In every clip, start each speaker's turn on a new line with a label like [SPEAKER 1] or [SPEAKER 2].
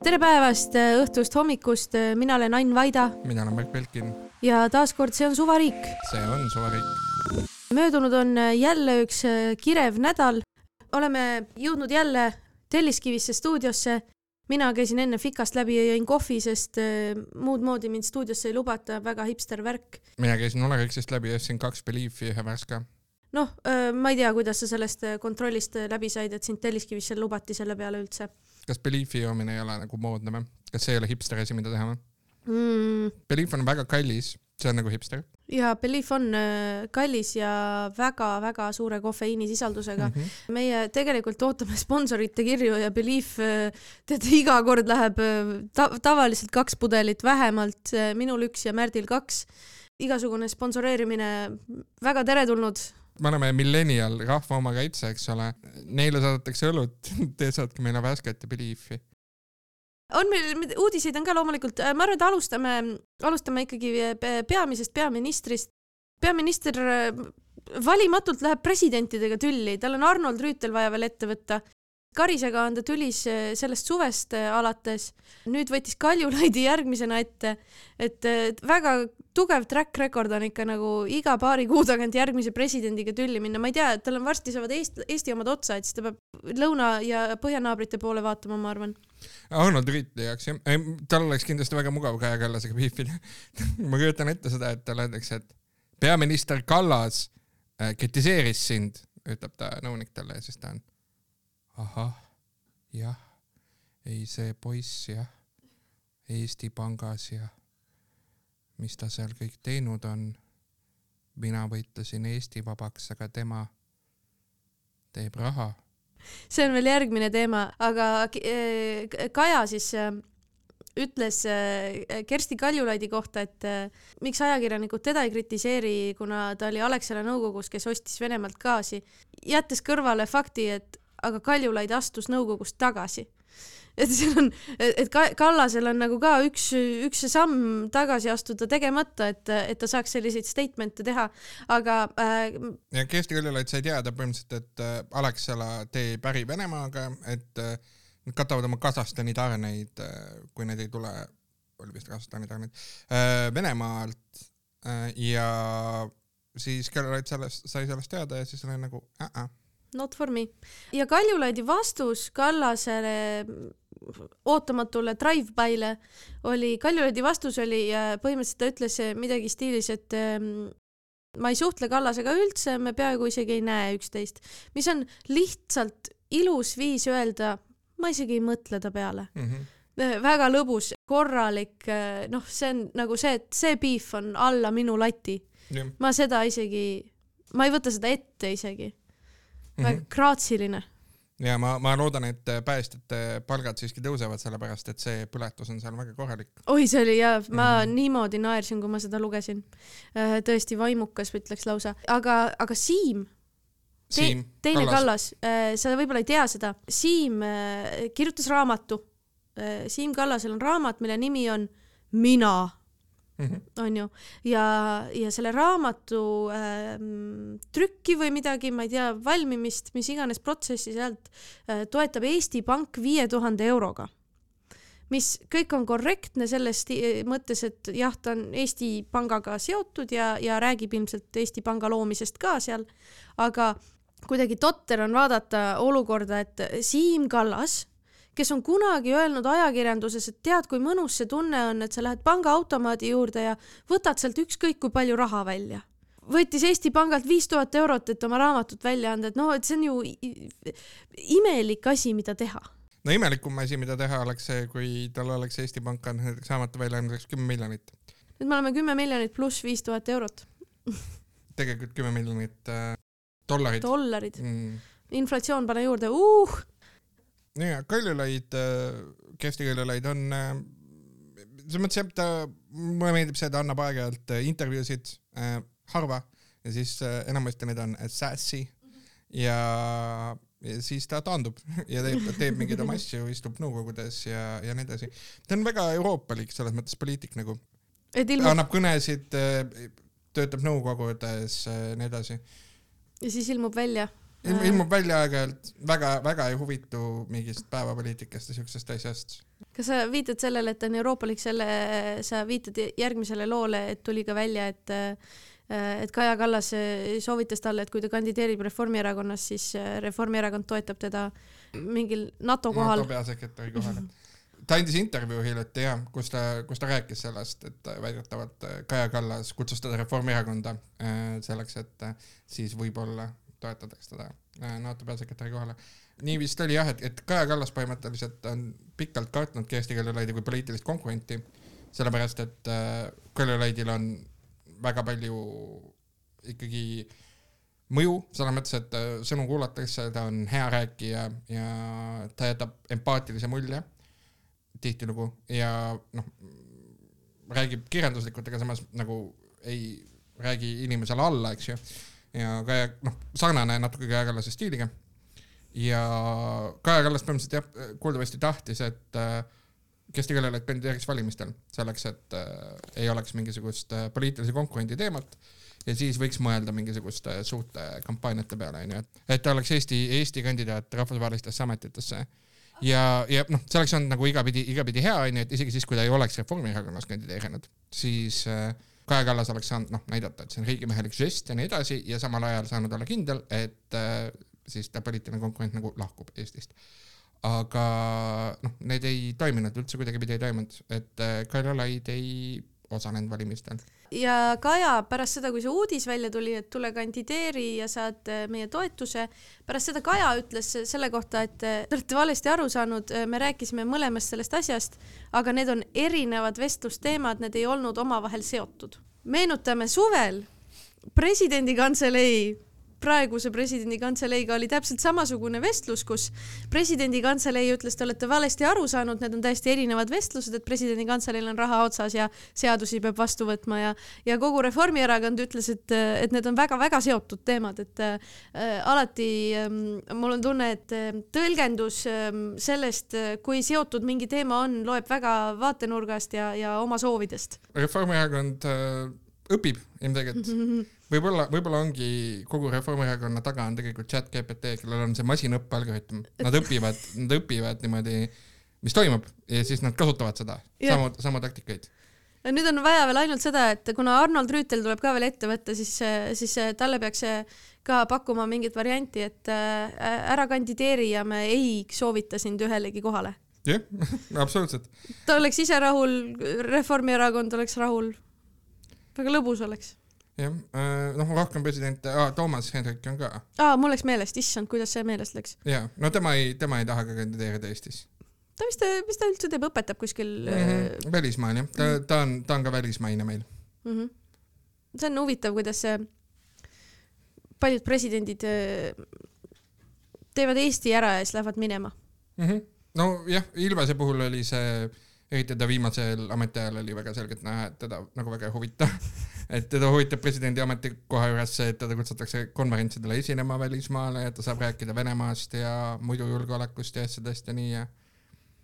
[SPEAKER 1] tere päevast, õhtust, hommikust, mina olen Ain Vaida
[SPEAKER 2] mina olen Märt Belkin,
[SPEAKER 1] ja taaskord See on suvariik.
[SPEAKER 2] see on suvariik.
[SPEAKER 1] möödunud on jälle üks kirev nädal. oleme jõudnud jälle Telliskivisse stuudiosse. mina käisin enne fikast läbi ja jõin kohvi, sest äh, muud moodi mind stuudiosse ei lubata, väga hipster värk.
[SPEAKER 2] mina käisin Olerexist läbi ja ostsin kaks Believe'i ühe värske.
[SPEAKER 1] noh, ma ei tea, kuidas sa sellest äh, kontrollist äh, läbi said, et sind Telliskivisse lubati selle peale üldse
[SPEAKER 2] kas Believe'i joomine ei ole nagu moodne või? kas see ei ole hipsteri asi, mida teha või
[SPEAKER 1] mm.?
[SPEAKER 2] Believe on väga kallis, see on nagu hipster.
[SPEAKER 1] ja Belief on äh, kallis ja väga-väga suure kofeiinisisaldusega mm. -hmm. meie tegelikult ootame sponsorite kirju ja Belief, tead, iga kord läheb ta tavaliselt kaks pudelit vähemalt, minul üks ja Märdil kaks. igasugune sponsoreerimine väga teretulnud
[SPEAKER 2] me oleme millennial rahva omakaitse, eks ole. Neile saadetakse õlut, te saatke meile värsket ja Believe'i.
[SPEAKER 1] on meil, uudiseid on ka loomulikult, ma arvan, et alustame, alustame ikkagi peamisest peaministrist. peaminister valimatult läheb presidentidega tülli, tal on Arnold Rüütel vaja veel ette võtta. Karisega on ta tülis sellest suvest alates, nüüd võttis Kaljulaidi järgmisena ette, et väga tugev track record on ikka nagu iga paari kuu tagant järgmise presidendiga tülli minna, ma ei tea, tal on varsti saavad Eesti, Eesti omad otsa, et siis ta peab lõuna ja põhjanaabrite poole vaatama, ma arvan.
[SPEAKER 2] Arnold Rüütli jaoks jah, tal oleks kindlasti väga mugav Kaja Kallasega piifida ma kujutan ette seda, et talle öeldakse, et peaminister Kallas kritiseeris sind, ütleb ta nõunik talle ja siis ta on ahah, jah, ei see poiss jah, Eesti Pangas ja mis ta seal kõik teinud on. mina võitlesin Eesti vabaks, aga tema teeb raha.
[SPEAKER 1] see on veel järgmine teema, aga eh, Kaja siis eh, ütles eh, Kersti Kaljulaidi kohta, et miks ajakirjanikud teda ei kritiseeri, kuna ta oli Alexela nõukogus, kes ostis Venemaalt gaasi, jättes kõrvale fakti, et aga Kaljulaid astus nõukogust tagasi. et seal on, et Kallasel on nagu ka üks, üks samm tagasi astuda tegemata, et, et ta saaks selliseid statement'e teha, aga äh,.
[SPEAKER 2] ja Kersti Kaljulaid sai teada põhimõtteliselt, et äh, Alexela teeb äri Venemaaga, et äh, nad katavad oma Kasahstani tarneid äh,, kui need ei tule, oli vist Kasahstani tarneid Venemaalt ja siis Kaljulaid sellest, sai sellest teada ja siis oli nagu äh -äh
[SPEAKER 1] Not for me. ja Kaljulaidi vastus Kallasele ootamatule drive-by'le oli, Kaljulaidi vastus oli, põhimõtteliselt ta ütles midagi stiilis, et ähm, ma ei suhtle Kallasega üldse, me peaaegu isegi ei näe üksteist, mis on lihtsalt ilus viis öelda, ma isegi ei mõtle ta peale mm. -hmm väga lõbus, korralik, äh, noh, see on nagu see, et see beef on alla minu lati. ma seda isegi, ma ei võta seda ette isegi mm -hmm. väga graatsiline.
[SPEAKER 2] ja ma, ma loodan, et päästjate palgad siiski tõusevad, sellepärast et see põletus on seal väga korralik.
[SPEAKER 1] oi, see oli ja ma mm -hmm. niimoodi naersin, kui ma seda lugesin. Äh, tõesti vaimukas, ütleks lausa, aga, aga Siim Te Siim, teine Kallas, Kallas., äh, sa võib-olla ei tea seda, Siim äh, kirjutas raamatu. Siim Kallasel on raamat, mille nimi on Mina mm, -hmm. on ju, ja, ja selle raamatu äh, trükki või midagi, ma ei tea, valmimist, mis iganes protsessi sealt äh, toetab Eesti Pank viie tuhande euroga mis kõik on korrektne selles mõttes, et jah, ta on Eesti Pangaga seotud ja, ja räägib ilmselt Eesti Panga loomisest ka seal, aga kuidagi totter on vaadata olukorda, et Siim Kallas kes on kunagi öelnud ajakirjanduses, et tead, kui mõnus see tunne on, et sa lähed pangaautomaadi juurde ja võtad sealt ükskõik kui palju raha välja. võttis Eesti Pangalt viis tuhat eurot, et oma raamatut välja anda, et noh, et see on ju imelik asi, mida teha
[SPEAKER 2] no imelikum asi, mida teha oleks see, kui tal oleks Eesti Pank andnud näiteks raamatu väljaandmiseks kümme miljonit.
[SPEAKER 1] nüüd me oleme kümme miljonit pluss viis tuhat eurot
[SPEAKER 2] tegelikult kümme miljonit äh, dollarit.
[SPEAKER 1] dollarid mm.. inflatsioon pane juurde, uh
[SPEAKER 2] ja Kaljulaid, äh, Kersti Kaljulaid on, äh, selles mõttes jah, ta, mulle meeldib see, ta annab aeg-ajalt äh, intervjuusid äh, harva ja siis äh, enamasti need on sassy ja, ja siis ta taandub ja teeb, teeb mingeid oma asju, istub nõukogudes ja, ja nii edasi. ta on väga euroopalik selles mõttes poliitik nagu. Ilmub... annab kõnesid, töötab nõukogudes, nii edasi.
[SPEAKER 1] ja siis ilmub välja
[SPEAKER 2] ilmub välja aeg-ajalt, väga, väga ei huvitu mingist päevapoliitikast ja siuksest asjast.
[SPEAKER 1] kas sa viitad sellele, et on euroopalik selle, sa viitad järgmisele loole, et tuli ka välja, et et Kaja Kallas soovitas talle, et kui ta kandideerib Reformierakonnas, siis Reformierakond toetab teda mingil NATO kohal.
[SPEAKER 2] NATO peasekretäri kohal ta andis intervjuu hiljuti jah, kus ta, kus ta rääkis sellest, et väidetavalt Kaja Kallas kutsus teda Reformierakonda äh, selleks, et äh, siis võib-olla toetatakse teda äh, NATO peasekretäri kohale. nii vist oli jah, et, et Kaja Kallas põhimõtteliselt on pikalt kartnud Kersti Kaljulaidi kui poliitilist konkurenti, sellepärast et Kaljulaidil on väga palju ikkagi mõju, selles mõttes, et sõnu kuulatakse, ta on hea rääkija ja ta jätab empaatilise mulje tihtilugu ja noh, räägib kirjanduslikult, aga samas nagu ei räägi inimesele alla, eks ju. Ja Kaja, noh, sarnane natuke Kaja Kallase stiiliga. ja Kaja Kallas põhimõtteliselt jah, kuuldavasti tahtis, et äh, Kersti Kaljulaid kandideeriks valimistel selleks, et äh, ei oleks mingisugust äh, poliitilise konkurendi teemat ja siis võiks mõelda mingisuguste suurte kampaaniate peale, onju, et, et ta oleks Eesti, Eesti kandidaat rahvusvahelistesse ametitesse ja, ja noh, see oleks olnud nagu igapidi, igapidi hea, onju, et isegi siis, kui ta ei oleks Reformierakonnas kandideerinud, siis äh, Kaja Kallas oleks saanud noh, näidata, et see on riigimehelik žest ja nii edasi ja samal ajal saanud olla kindel, et äh, siis ta poliitiline konkurent nagu lahkub Eestist. aga noh, need ei toiminud üldse kuidagipidi ei toimunud, et äh, Kaljulaid ei osalenud valimistel
[SPEAKER 1] ja Kaja pärast seda, kui see uudis välja tuli, et tule kandideeri ja saad äh, meie toetuse, pärast seda Kaja ütles selle kohta, et äh, te olete valesti aru saanud, äh, me rääkisime mõlemast sellest asjast, aga need on erinevad vestlusteemad, need ei olnud omavahel seotud. meenutame suvel presidendi kantselei praeguse presidendi kantseleiga oli täpselt samasugune vestlus, kus presidendi kantselei ütles, te olete valesti aru saanud, need on täiesti erinevad vestlused, et presidendi kantseleil on raha otsas ja seadusi peab vastu võtma ja, ja kogu Reformierakond ütles, et, et need on väga-väga seotud teemad, et äh, alati äh, mul on tunne, et äh, tõlgendus äh, sellest, kui seotud mingi teema on, loeb väga vaatenurgast ja, ja oma soovidest.
[SPEAKER 2] Reformierakond äh, õpib ilmselgelt võib-olla, võib-olla ongi kogu Reformierakonna taga on tegelikult chat GPT, kellel on see masinõppe algoritm, nad õpivad, nad õpivad niimoodi, mis toimub ja siis nad kasutavad seda, samu, samu taktikaid
[SPEAKER 1] nüüd on vaja veel ainult seda, et kuna Arnold Rüütel tuleb ka veel ette võtta, siis, siis talle peaks ka pakkuma mingit varianti, et äh, ära kandideeri ja me ei soovita sind ühelegi kohale.
[SPEAKER 2] jah, absoluutselt.
[SPEAKER 1] ta oleks ise rahul, Reformierakond oleks rahul. väga lõbus oleks
[SPEAKER 2] jah, äh, noh, rohkem presidente ah,, Toomas Hendrik on ka.
[SPEAKER 1] aa, mul läks meelest, issand, kuidas see meelest läks.
[SPEAKER 2] ja, no tema ei, tema ei taha ka kandideerida Eestis.
[SPEAKER 1] ta vist, mis ta üldse teeb, õpetab kuskil mm
[SPEAKER 2] -hmm. välismaal jah, ta mm, -hmm. ta on, ta on ka välismaine meil
[SPEAKER 1] mm. -hmm. see on huvitav, kuidas see, paljud presidendid äh, teevad Eesti ära ja siis lähevad minema
[SPEAKER 2] mm. -hmm. nojah, Ilvese puhul oli see eriti ta viimasel ametiajal oli väga selgelt näha, et teda nagu väga ei huvita et teda huvitab presidendi ametikoha juures see, et teda kutsutakse konverentsidele esinema välismaale ja ta saab rääkida Venemaast ja muidu julgeolekust ja asjadest ja nii ja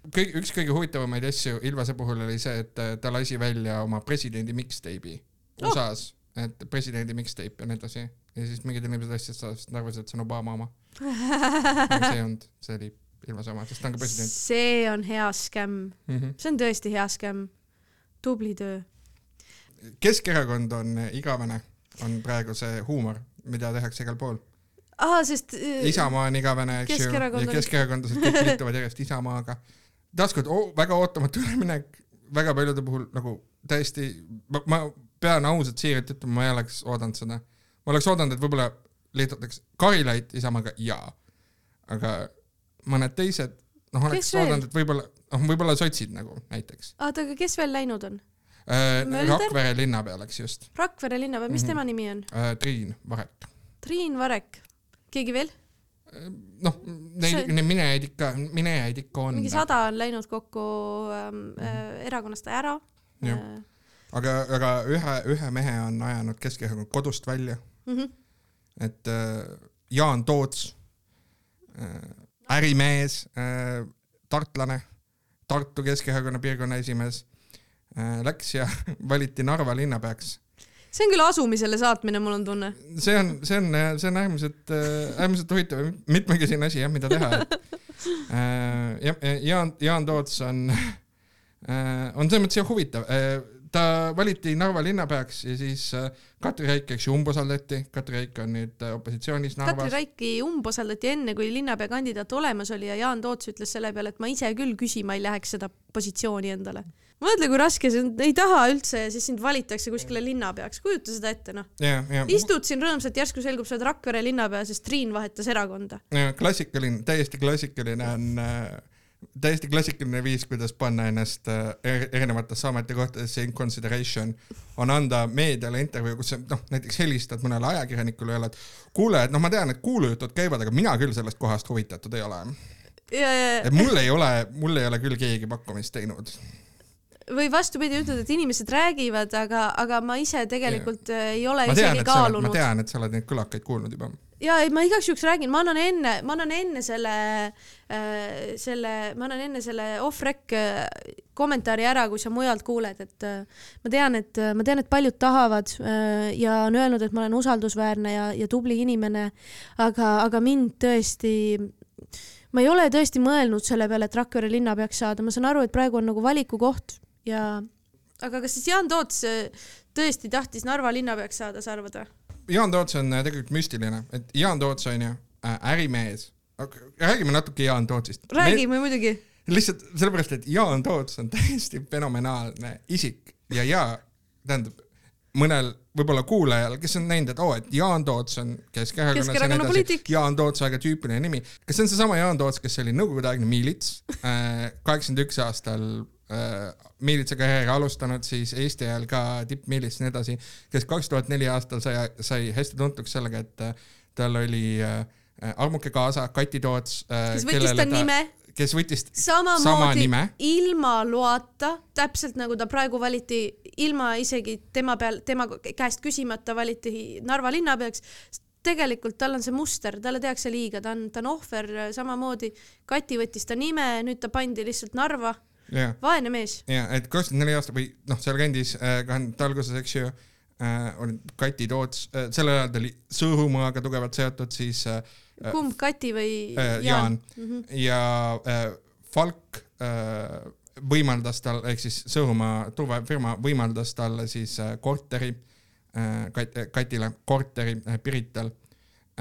[SPEAKER 2] kõik, üks kõige huvitavamaid asju Ilvese puhul oli see, et ta lasi välja oma presidendi mixtape'i oh. USA-s, et presidendi mixtape ja nii edasi ja siis mingid inimesed asjast arvasid, et see on Obama oma see ei olnud, see oli Ilvese oma, sest ta on ka president.
[SPEAKER 1] see on hea skämm mm, -hmm. see on tõesti hea skämm. tubli töö.
[SPEAKER 2] Keskerakond on igavene, on praegu see huumor, mida tehakse igal pool.
[SPEAKER 1] aa, sest äh,
[SPEAKER 2] Isamaa on igavene, eks ju, ja keskerakondlased kõik liituvad järjest Isamaaga. taaskord oh, väga ootamatu üleminek, väga paljude puhul nagu täiesti, ma pean ausalt siiralt ütlema, ma ei oleks oodanud seda. ma oleks oodanud, et võib-olla liitutakse Karilaid Isamaaga, jaa. aga mõned teised, noh, oleks oodanud, et võib-olla, noh, võib-olla sotsid nagu näiteks.
[SPEAKER 1] oota, aga kes veel läinud on?
[SPEAKER 2] Rakvere linnapea läks just.
[SPEAKER 1] Rakvere linnapea, mis mm -hmm. tema nimi on
[SPEAKER 2] äh,? Triin Varek.
[SPEAKER 1] Triin Varek, keegi veel?
[SPEAKER 2] Äh, noh, neid, neid minejaid ikka, minejaid ikka on.
[SPEAKER 1] mingi sada on läinud kokku ähm, äh, erakonnast ära.
[SPEAKER 2] jah aga, aga ühe, ühe mehe on ajanud Keskerakond kodust välja mm. -hmm. et äh, Jaan Toots äh, ärimees, äh, tartlane, Tartu Keskerakonna piirkonna esimees, läks ja valiti Narva linnapeaks.
[SPEAKER 1] see on küll asumisele saatmine, mul on tunne.
[SPEAKER 2] see on, see on, see on äärmiselt, äh, äärmiselt huvitav ja mitmekesine asi jah, mida teha, et jah, Jaan, Jaan Toots on on selles mõttes jah huvitav ta valiti Narva linnapeaks ja siis äh, Katri Raik, eks ju, umbusaldati. Katri Raik on nüüd äh, opositsioonis Narvas.
[SPEAKER 1] Katri Raiki umbusaldati enne, kui linnapea kandidaat olemas oli ja Jaan Toots ütles selle peale, et ma ise küll küsima ei läheks seda positsiooni endale. Mõtle, kui raske see on, ei taha üldse ja siis sind valitakse kuskile linnapeaks, kujuta seda ette, noh. istud siin rõõmsalt, järsku selgub, sa oled Rakvere linnapea, sest Triin vahetas erakonda.
[SPEAKER 2] klassikaline, täiesti klassikaline on äh täiesti klassikaline viis, kuidas panna ennast äh, erinevatesse ametikohtadesse in consideration, on anda meediale intervjuu, kus sa noh, näiteks helistad mõnele ajakirjanikule ja öeled, kuule, et noh, ma tean, et kuulujutud käivad, aga mina küll sellest kohast huvitatud ei ole. et mul ei ole, mul ei ole küll keegi pakkumist teinud
[SPEAKER 1] või vastupidi, ütled, et inimesed räägivad, aga, aga ma ise tegelikult ja. ei ole ma tean, isegi kaalunud.
[SPEAKER 2] ma tean, et sa oled neid kõlakaid kuulnud juba
[SPEAKER 1] ja ei, ma igaks juhuks räägin, ma annan enne, ma annan enne selle äh,, selle, ma annan enne selle off-rec äh, kommentaari ära, kui sa mujalt kuuled, et äh, ma tean, et äh, ma tean, et paljud tahavad äh, ja on öelnud, et ma olen usaldusväärne ja, ja tubli inimene, aga, aga mind tõesti ma ei ole tõesti mõelnud selle peale, et Rakvere linna peaks saada, ma saan aru, et praegu on nagu valikukoht ja aga kas siis Jaan Toots äh, tõesti tahtis Narva linnapeaks saada, sa arvad või?
[SPEAKER 2] Jaan Toots on äh, tegelikult müstiline, et Jaan Toots on ju äh, ärimees. räägime natuke Jaan Tootsist.
[SPEAKER 1] räägime Me... muidugi.
[SPEAKER 2] lihtsalt sellepärast, et Jaan Toots on täiesti fenomenaalne isik ja, ja tähendab mõnel võib-olla kuulajal, kes on näinud, et oo oh,, et Jaan Toots on Keskerakonna
[SPEAKER 1] Keskerakonna poliitik.
[SPEAKER 2] Jaan Toots, väga tüüpiline nimi. kas see on seesama Jaan Toots, kes oli nõukogudeaegne miilits, äh, kaheksakümmend üks aastal Äh, miilitsakarjääri alustanud siis Eesti ajal ka tippmiilits ja nii edasi, kes kaks tuhat neli aastal sai, sai hästi tuntuks sellega, et äh, tal oli äh, armuke kaasa, Kati Toots.
[SPEAKER 1] kes võttis ta nime
[SPEAKER 2] kes võttis
[SPEAKER 1] samamoodi sama nime. ilma loata, täpselt nagu ta praegu valiti, ilma isegi tema peal, tema käest küsimata valiti Narva linnapeaks. tegelikult tal on see muster, talle tehakse liiga, ta on, ta on ohver samamoodi. Kati võttis ta nime, nüüd ta pandi lihtsalt Narva vaene mees.
[SPEAKER 2] ja, et kakskümmend neli aastat või noh, seal kandis äh, kahe tuhande alguses, eks ju äh,, oli Kati Toots äh,, sellel ajal ta oli Sõõrumaaga tugevalt seotud, siis äh,
[SPEAKER 1] äh kumb, Kati või
[SPEAKER 2] äh, Jaan, Jaan. Mm -hmm. ja äh, Falk äh, võimaldas tal, ehk siis Sõõrumaa turvafirma võimaldas talle siis äh, korteri äh, Kat, äh, Katile, korteri äh, Pirital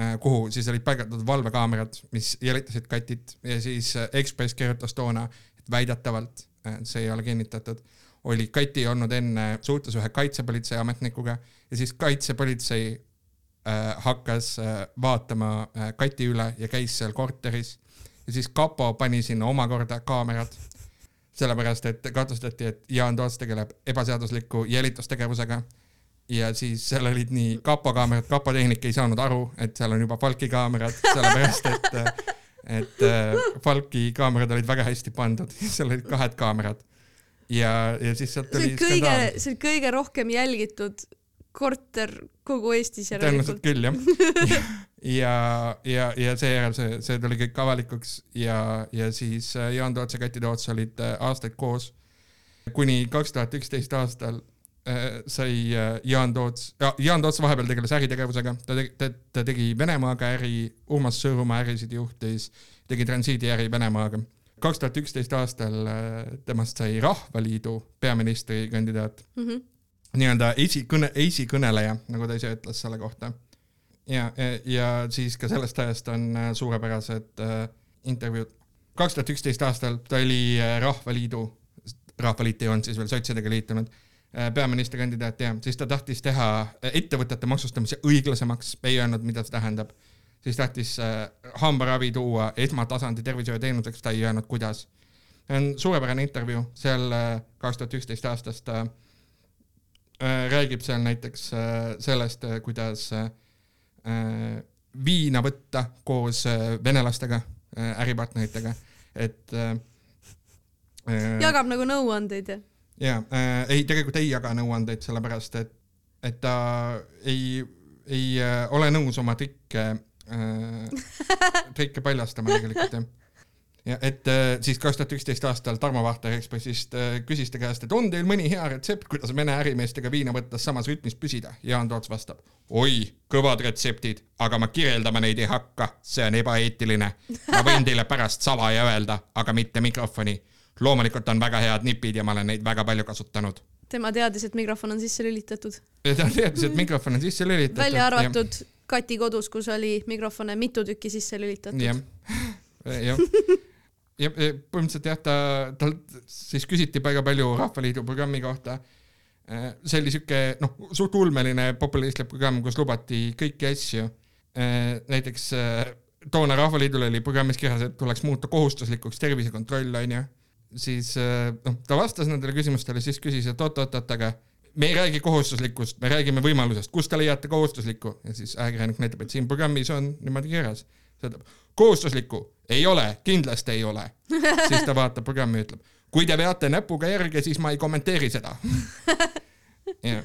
[SPEAKER 2] äh, kuhu siis olid paigaldatud valvekaamerad, mis jälitasid katit ja siis äh, Ekspress kirjutas toona, väidetavalt, see ei ole kinnitatud, oli Kati olnud enne suhtes ühe kaitsepolitsei ametnikuga ja siis kaitsepolitsei äh, hakkas äh, vaatama äh, Kati üle ja käis seal korteris ja siis kapo pani sinna omakorda kaamerad, sellepärast et kahtlustati, et Jaan Toots tegeleb ebaseadusliku jälitustegevusega ja siis seal olid nii kapo kaamerad, kapo tehnik ei saanud aru, et seal on juba Falki kaamerad, sellepärast et äh, et äh, Falki kaamerad olid väga hästi pandud, seal olid kahed kaamerad. ja, ja siis sealt
[SPEAKER 1] tuli kõige, see oli kõige rohkem jälgitud korter kogu Eestis
[SPEAKER 2] järelikult. tõenäoliselt küll jah. ja, ja, ja seejärel see, see tuli kõik avalikuks ja, ja siis äh, Jaan Toots ja Kati Toots olid äh, aastaid koos. kuni kaks tuhat üksteist aastal sai äh, Jaan Toots, Jaan Toots vahepeal tegeles äritegevusega, ta tegi, ta, ta tegi Venemaaga äri, Urmas Sõõrumaa ärisid juhtis, tegi transiidiäri Venemaaga. kaks tuhat üksteist aastal äh, temast sai Rahvaliidu peaministrikandidaat mm -hmm. nii-öelda esikõne, esikõneleja, nagu ta ise ütles selle kohta. ja, ja siis ka sellest ajast on suurepärased äh, intervjuud. kaks tuhat üksteist aastal ta oli Rahvaliidu, Rahvaliit ei olnud siis veel sotsidega liitunud Äh, peaministrikandidaat ja siis ta tahtis teha äh, ettevõtete maksustamise õiglasemaks, ei öelnud, mida see tähendab. siis tahtis äh, hambaravi tuua esmatasandi tervishoiuteenuseks, ta ei öelnud, kuidas. see on suurepärane intervjuu, seal kaks tuhat üksteist aastast ta räägib seal näiteks sellest, kuidas viina võtta koos venelastega, äripartneritega, et.
[SPEAKER 1] jagab nagu nõuandeid, jah?
[SPEAKER 2] Ja äh, ei, tegelikult ei jaga nõuandeid, sellepärast et, et ta ei, ei äh, ole nõus oma trikke äh,, trikke paljastama tegelikult jah ja et äh, siis kaks tuhat üksteist aastal Tarmo Vahter Ekspressist äh, küsis ta käest, et on teil mõni hea retsept, kuidas Vene ärimeestega viina võttes samas rütmis püsida? Jaan Toots vastab. oi, kõvad retseptid, aga ma kirjeldama neid ei hakka, see on ebaeetiline. ma võin teile pärast salaja öelda, aga mitte mikrofoni loomulikult on väga head nipid ja ma olen neid väga palju kasutanud.
[SPEAKER 1] tema teadis, et mikrofon on sisse lülitatud.
[SPEAKER 2] ta teadis, et mikrofon on sisse lülitatud.
[SPEAKER 1] välja arvatud ja. Kati kodus, kus oli mikrofone mitu tükki sisse lülitatud.
[SPEAKER 2] jah, jah ja põhimõtteliselt jah, ta, talt siis küsiti väga palju Rahvaliidu programmi kohta. Äh, see oli siuke noh, suht ulmeline populistlik programm, kus lubati kõiki asju. Äh, näiteks äh, toona Rahvaliidul oli programmis kirjas, et tuleks muuta kohustuslikuks tervisekontroll, onju. Siis noh, ta vastas nendele küsimustele, siis küsis, et oot-oot-oot, aga me ei räägi kohustuslikust, me räägime võimalusest, kust te leiate kohustuslikku ja siis ajakirjanik näitab, et siin programmis on niimoodi kirjas. ta ütleb kohustuslikku, ei ole, kindlasti ei ole. siis ta vaatab programmi ja ütleb, kui te veate näpuga järge, siis ma ei kommenteeri seda. jah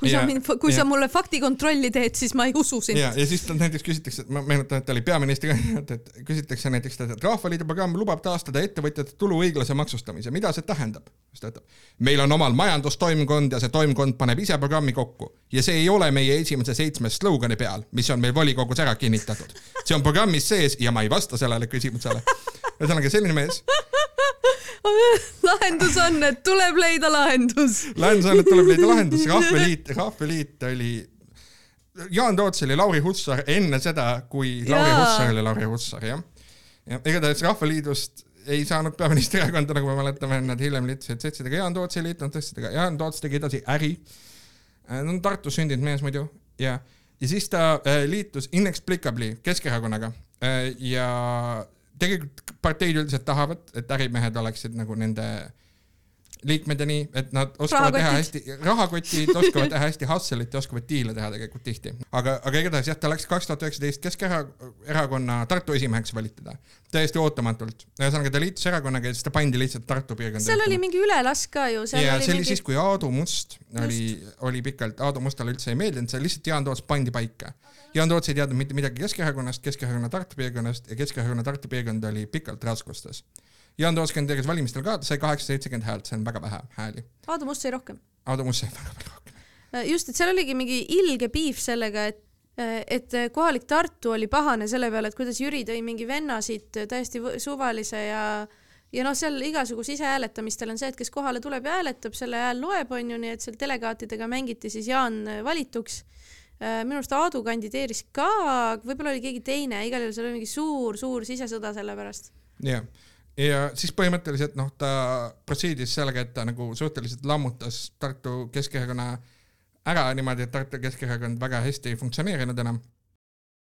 [SPEAKER 1] kui ja, sa mind, kui ja. sa mulle faktikontrolli teed, siis ma ei usu sind.
[SPEAKER 2] ja, ja siis talt näiteks küsitakse, ma meenutan, et ta oli peaministrikandidaat, et küsitakse näiteks, et Rahvaliidu programm lubab taastada ettevõtjate tulu õiglase maksustamise, mida see tähendab? siis ta ütleb, meil on omal majandustoimkond ja see toimkond paneb ise programmi kokku ja see ei ole meie esimese seitsme slogani peal, mis on meil volikogus ära kinnitatud. see on programmis sees ja ma ei vasta sellele küsimusele. ühesõnaga selline mees
[SPEAKER 1] lahendus on, et tuleb leida lahendus.
[SPEAKER 2] lahendus on, et tuleb leida lahendus, Rahvaliit, Rahvaliit oli, Jaan Toots oli Lauri Hussar enne seda, kui Lauri Hussar oli Lauri Hussar, jah. ja igatahes Rahvaliidust ei saanud peaministrierakonda, nagu me mäletame, nad hiljem liitusid setsidega, Jaan Toots ei liitunud setsidega, Jaan Toots tegi edasi äri. ta on Tartus sündinud mees muidu ja, ja siis ta äh, liitus inexplicably Keskerakonnaga äh, ja tegelikult parteid üldiselt tahavad, et ärimehed oleksid nagu nende liikmed ja nii, et nad oskavad teha hästi, rahakotid oskavad teha hästi hustle'it ja oskavad diile teha tegelikult tihti. aga, aga igatahes jah, ta läks kaks tuhat üheksateist Keskerakonna Tartu esimeheks valiti ta, täiesti ootamatult. ühesõnaga ta liitus erakonnaga ja siis ta pandi lihtsalt Tartu piirkonda.
[SPEAKER 1] seal oli mingi ülelask ka ju.
[SPEAKER 2] ja see oli mingi... siis, kui Aadu Must oli, oli pikalt, Aadu Mustale üldse ei meeldinud, see lihtsalt Jaan Toots pandi paika. Jaan Toots ei teadnud mitte midagi Keskerakonnast, Keskerakonna Tartu piirkonnast ja Keskerakonna Tartu piirkond oli pikalt raskustes Jaan Toos kandideeris valimistel ka, ta sai kaheksasada seitsekümmend häält, see on väga vähe hääli.
[SPEAKER 1] Aadu Must sai rohkem.
[SPEAKER 2] Aadu Must sai väga palju rohkem.
[SPEAKER 1] Äh, just, et seal oligi mingi ilge piif sellega, et äh, et kohalik Tartu oli pahane selle peale, et kuidas Jüri tõi mingi venna siit täiesti suvalise ja ja noh, seal igasuguse isehääletamistel on see, et kes kohale tuleb ja hääletab, selle hääl loeb, on ju, nii et seal delegaatidega mängiti siis Jaan valituks. Äh, minu arust Aadu kandideeris ka, võib-olla oli keegi teine, igal juhul seal oli mingi suur-suur sisesõda selle pärast.
[SPEAKER 2] jah yeah ja siis põhimõtteliselt noh, ta proceed'is sellega, et ta nagu suhteliselt lammutas Tartu Keskerakonna ära niimoodi, et Tartu Keskerakond väga hästi ei funktsioneerinud enam.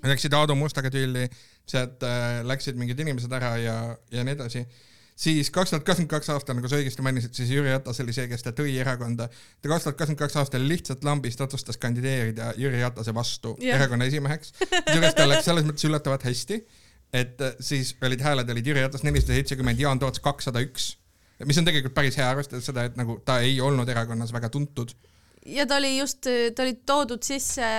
[SPEAKER 2] Läksid Aadu Mustaga tülli, sealt äh, läksid mingid inimesed ära ja, ja nii edasi siis kaks tuhat kakskümmend kaks aastal, nagu sa õigesti mainisid, siis Jüri Ratas oli see, kes ta tõi erakonda. ta kaks tuhat kakskümmend kaks aastal lihtsalt lambist otsustas kandideerida Jüri Ratase vastu yeah. erakonna esimeheks. kusjuures tal läks selles mõttes üllatavalt hästi et äh, siis olid hääled olid Jüri Ratas nelisada seitsekümmend, Jaan Toots kakssada üks, mis on tegelikult päris hea, arvestades seda, et nagu ta ei olnud erakonnas väga tuntud.
[SPEAKER 1] ja ta oli just, ta oli toodud sisse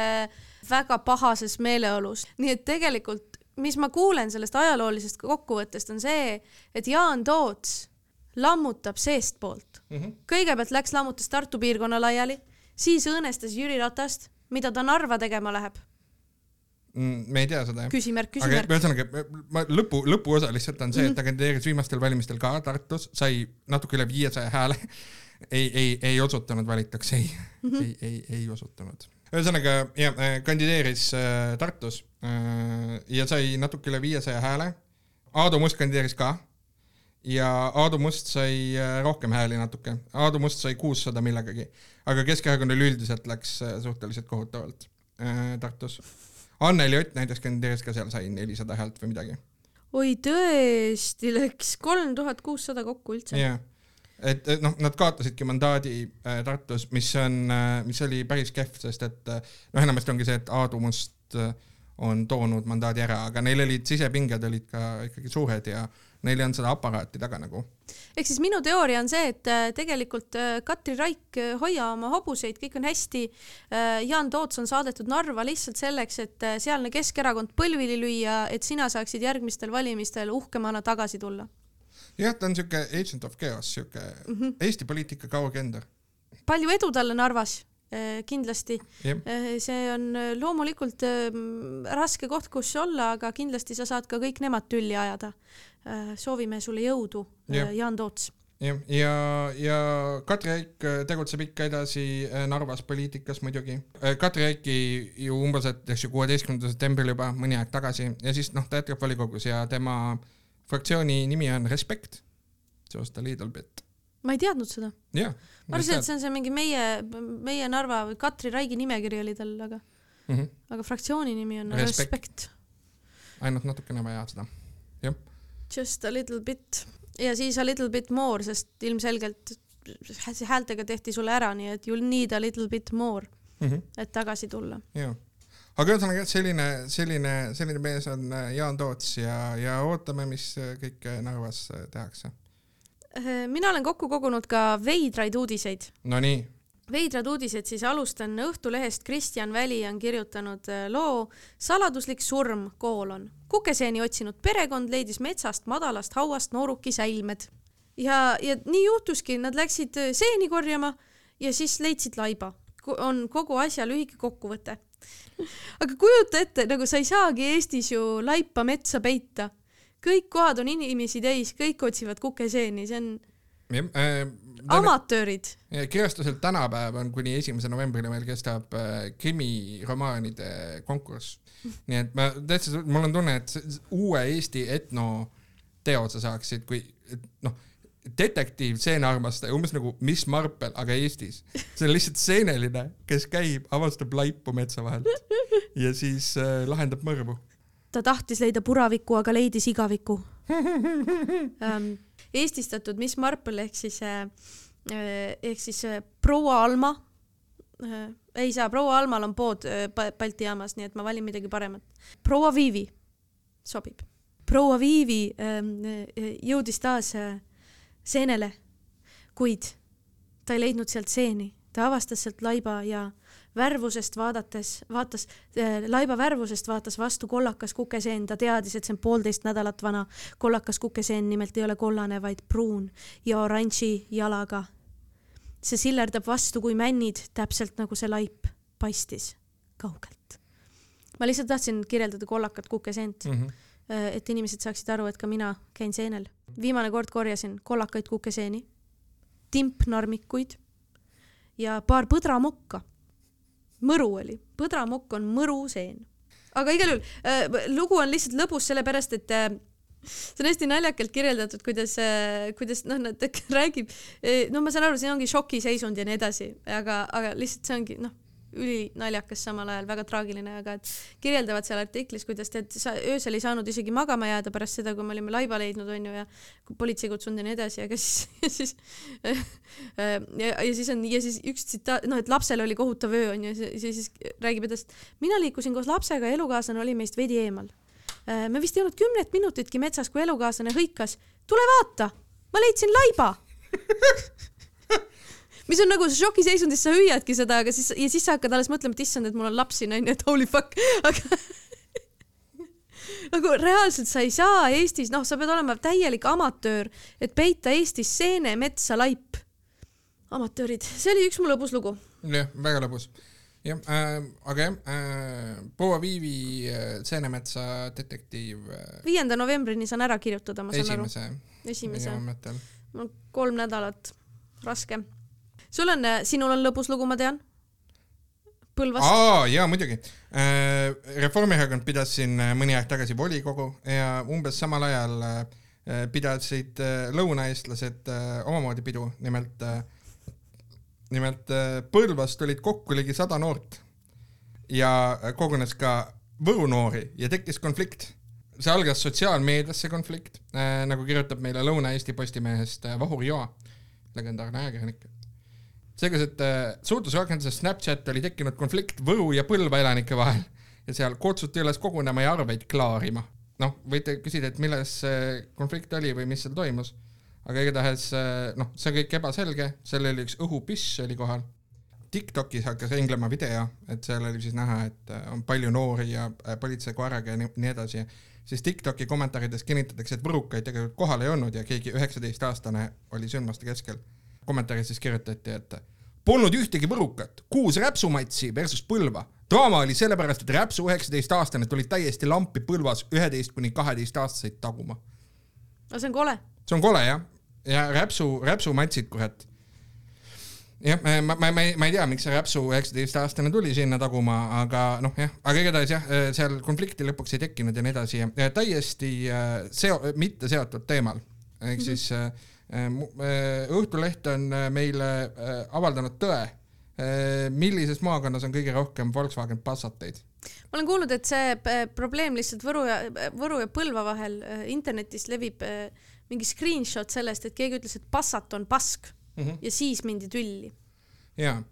[SPEAKER 1] väga pahases meeleolus, nii et tegelikult, mis ma kuulen sellest ajaloolisest kokkuvõttest, on see, et Jaan Toots lammutab seestpoolt mm. -hmm. kõigepealt läks lammutas Tartu piirkonna laiali, siis õõnestas Jüri Ratast, mida ta Narva tegema läheb
[SPEAKER 2] me ei tea seda
[SPEAKER 1] jah. küsimärk, küsimärk.
[SPEAKER 2] aga ühesõnaga, ma lõpu, lõpuosa lihtsalt on see, et ta mhm. kandideeris viimastel valimistel ka Tartus, sai natuke üle viiesaja hääle. ei, ei, ei osutunud valituks, ei mm, -hmm. ei, ei, ei osutunud. ühesõnaga jah, äh, kandideeris äh, Tartus äh, ja sai natuke üle viiesaja hääle. Aadu Must kandideeris ka ja Aadu Must sai äh, rohkem hääli natuke, Aadu Must sai kuussada millegagi, aga Keskerakonnal üldiselt läks äh, suhteliselt kohutavalt äh, Tartus Anneli Ott näiteks kandideeris ka seal, sai nelisada häält või midagi.
[SPEAKER 1] oi tõesti, läks kolm tuhat kuussada kokku üldse.
[SPEAKER 2] jah, et noh, nad kaotasidki mandaadi äh, Tartus, mis on äh,, mis oli päris kehv, sest et äh, noh, enamasti ongi see, et Aadu Must äh, on toonud mandaadi ära, aga neil olid sisepinged olid ka ikkagi suured ja neil ei olnud seda aparaati taga nagu.
[SPEAKER 1] ehk siis minu teooria on see, et äh, tegelikult äh, Katri Raik, äh, hoia oma hobuseid, kõik on hästi. Jaan Toots on saadetud Narva lihtsalt selleks, et sealne Keskerakond põlvili lüüa, et sina saaksid järgmistel valimistel uhkemana tagasi tulla.
[SPEAKER 2] jah, ta on siuke agent of chaos, siuke mm -hmm. Eesti poliitika kaugender.
[SPEAKER 1] palju edu talle Narvas kindlasti.
[SPEAKER 2] Jep.
[SPEAKER 1] see on loomulikult ähm, raske koht, kus olla, aga kindlasti sa saad ka kõik nemad tülli ajada. soovime sulle jõudu, Jaan Toots
[SPEAKER 2] jah, ja, ja Katri Raik tegutseb ikka edasi Narvas poliitikas muidugi. Katri Raiki ju umbes, et eks ju kuueteistkümnendal septembril juba mõni aeg tagasi ja siis noh, ta jätkab volikogus ja tema fraktsiooni nimi on Respect, just a little bit
[SPEAKER 1] ma ei teadnud seda.
[SPEAKER 2] jah.
[SPEAKER 1] ma arvasin, et see on see mingi meie, meie Narva või Katri Raigi nimekiri oli tal, aga mm, -hmm. aga fraktsiooni nimi on Respect, Respect..
[SPEAKER 2] ainult natukene vaja seda, jah.
[SPEAKER 1] Just a little bit ja siis a little bit more, sest ilmselgelt häältega tehti sulle ära, nii et you need a little bit more mm, -hmm. et tagasi tulla.
[SPEAKER 2] jah aga ühesõnaga selline, selline, selline mees on äh, Jaan Toots ja, ja ootame, mis äh, kõike Narvas äh, tehakse.
[SPEAKER 1] Mina olen kokku kogunud ka veidraid uudiseid.
[SPEAKER 2] Nonii.
[SPEAKER 1] veidrad uudised, siis alustan Õhtulehest. Kristjan Väli on kirjutanud loo Saladuslik surm, koolon. kukeseeni otsinud perekond leidis metsast madalast hauast nooruki säilmed. ja, ja nii juhtuski, nad läksid seeni korjama ja siis leidsid laiba. on kogu asja lühike kokkuvõte aga kujuta ette, nagu sa ei saagi Eestis ju laipa metsa peita. Kõik kohad on inimesi täis, kõik otsivad kukeseeni, see on
[SPEAKER 2] ja, äh,
[SPEAKER 1] amatöörid.
[SPEAKER 2] kirjastuselt tänapäev on kuni esimese novembrini meil kestab äh, krimiromaanide konkurss. nii et ma täitsa, mul on tunne, et uue Eesti etnoteo sa saaksid, kui noh detektiiv seenearmastaja, umbes nagu Miss Marple, aga Eestis. see on lihtsalt seeneline, kes käib, avastab laipu metsa vahelt ja siis äh, lahendab mõrvu.
[SPEAKER 1] Ta tahtis leida puraviku, aga leidis igaviku ähm, eestistatud Miss Marple ehk siis äh, äh ehk siis äh, proua Alma äh,. ei saa, proua Almal on pood äh, Balti jaamas, nii et ma valin midagi paremat. proua Viivi sobib. proua Viivi ähm, äh, jõudis taas äh, seenele, kuid ta ei leidnud sealt seeni, ta avastas sealt laiba ja värvusest vaadates, vaatas äh,, laiba värvusest vaatas vastu kollakas kukeseen, ta teadis, et see on poolteist nädalat vana. kollakas kukeseen nimelt ei ole kollane, vaid pruun ja oranži jalaga. see sillerdab vastu kui männid, täpselt nagu see laip paistis kaugelt. ma lihtsalt tahtsin kirjeldada kollakat kukeseent mm. -hmm Äh, et inimesed saaksid aru, et ka mina käin seenel. viimane kord korjasin kollakaid kukeseeni, timpnarmikuid ja paar põdramokka. Mõru oli, põdramokk on mõruseen. aga igal juhul äh, lugu on lihtsalt lõbus, sellepärast et äh, see on hästi naljakalt kirjeldatud, kuidas äh,, kuidas noh, nad räägib, äh, no ma saan aru, siin ongi šokiseisund ja nii edasi, aga, aga lihtsalt see ongi noh ülinaljakas samal ajal, väga traagiline, aga et kirjeldavad seal artiklis, kuidas tead, sa öösel ei saanud isegi magama jääda pärast seda, kui me olime laiba leidnud, onju, ja politsei kutsunud ja nii edasi, aga siis, ja siis ja, ja siis on, ja siis üks tsitaat, noh, et lapsel oli kohutav öö, onju, ja siis, räägib edasi, mina liikusin koos lapsega elukaaslane oli meist veidi eemal. me vist ei olnud kümnet minutitki metsas, kui elukaaslane hõikas, tule vaata, ma leidsin laiba mis on nagu šokiseisundis, sa hüüadki seda, aga siis ja siis sa hakkad alles mõtlema, et issand, et mul on laps siin onju, et holy fuck, aga nagu reaalselt sa ei saa Eestis, noh, sa pead olema täielik amatöör, et peita Eestis seene, metsa, laip. amatöörid, see oli üks mu lõbus lugu.
[SPEAKER 2] jah, väga lõbus. jah äh,, aga jah äh,, Proua Viivi äh, Seenemetsa detektiiv äh,.
[SPEAKER 1] viienda novembrini saan ära kirjutada, ma
[SPEAKER 2] saan esimese,
[SPEAKER 1] aru. esimese. mul on kolm nädalat, raske sul on, äh, sinul on lõbus lugu, ma tean. Põlvast.
[SPEAKER 2] aa, jaa, muidugi. Äh, Reformierakond pidas siin äh, mõni aeg tagasi volikogu ja umbes samal ajal pidasid lõunaeestlased omamoodi pidu, nimelt, nimelt Põlvast olid kokku ligi sada noort ja kogunes ka Võru noori ja tekkis konflikt see algas sotsiaalmeedias, see konflikt äh,, nagu kirjutab meile Lõuna-Eesti Postimehest äh, Vahur Joa, legendaarne ajakirjanik seegas, et äh, suhtlusrakenduses Snapchat oli tekkinud konflikt Võru ja Põlva elanike vahel. Ja seal kutsuti üles kogunema ja arveid klaarima. noh, võite küsida, et milles see konflikt oli või mis seal toimus, aga igatahes äh, noh, see on kõik ebaselge, seal oli üks õhupüss oli kohal. Tiktokis hakkas ringlema video, et seal oli siis näha, et äh, on palju noori ja politseikoeraga ja nii edasi. Siis Tiktoki kommentaarides kinnitatakse, et võrukaid tegelikult kohal ei olnud ja keegi üheksateistaastane oli sündmuste keskel. Kommentaaris siis kirjutati, et Polnud ühtegi võrukat, kuus räpsumatsi versus Põlva. draama oli sellepärast, et räpsu üheksateistaastane tulid täiesti lampi Põlvas üheteist kuni kaheteistaastaseid taguma.
[SPEAKER 1] no see on kole.
[SPEAKER 2] see on kole jah, ja räpsu, räpsumatsid, kurat jah, ma, ma, ma ei, ma ei tea, miks see Räpsu üheksateistaastane tuli sinna taguma, aga noh, jah, aga igatahes jah, seal konflikti lõpuks ei tekkinud ja nii edasi ja täiesti äh, seo-, mitte seotud teemal. ehk mm -hmm. Äh, äh, Õhtuleht on meile avaldanud tõe, millises maakonnas on kõige rohkem Volkswagen Passateid
[SPEAKER 1] ma olen kuulnud, et see probleem lihtsalt Võru ja, Võru ja Põlva vahel internetis levib mingi screenshot sellest, et keegi ütles, et Passat on pask mm -hmm. ja siis mindi tülli.
[SPEAKER 2] jaa.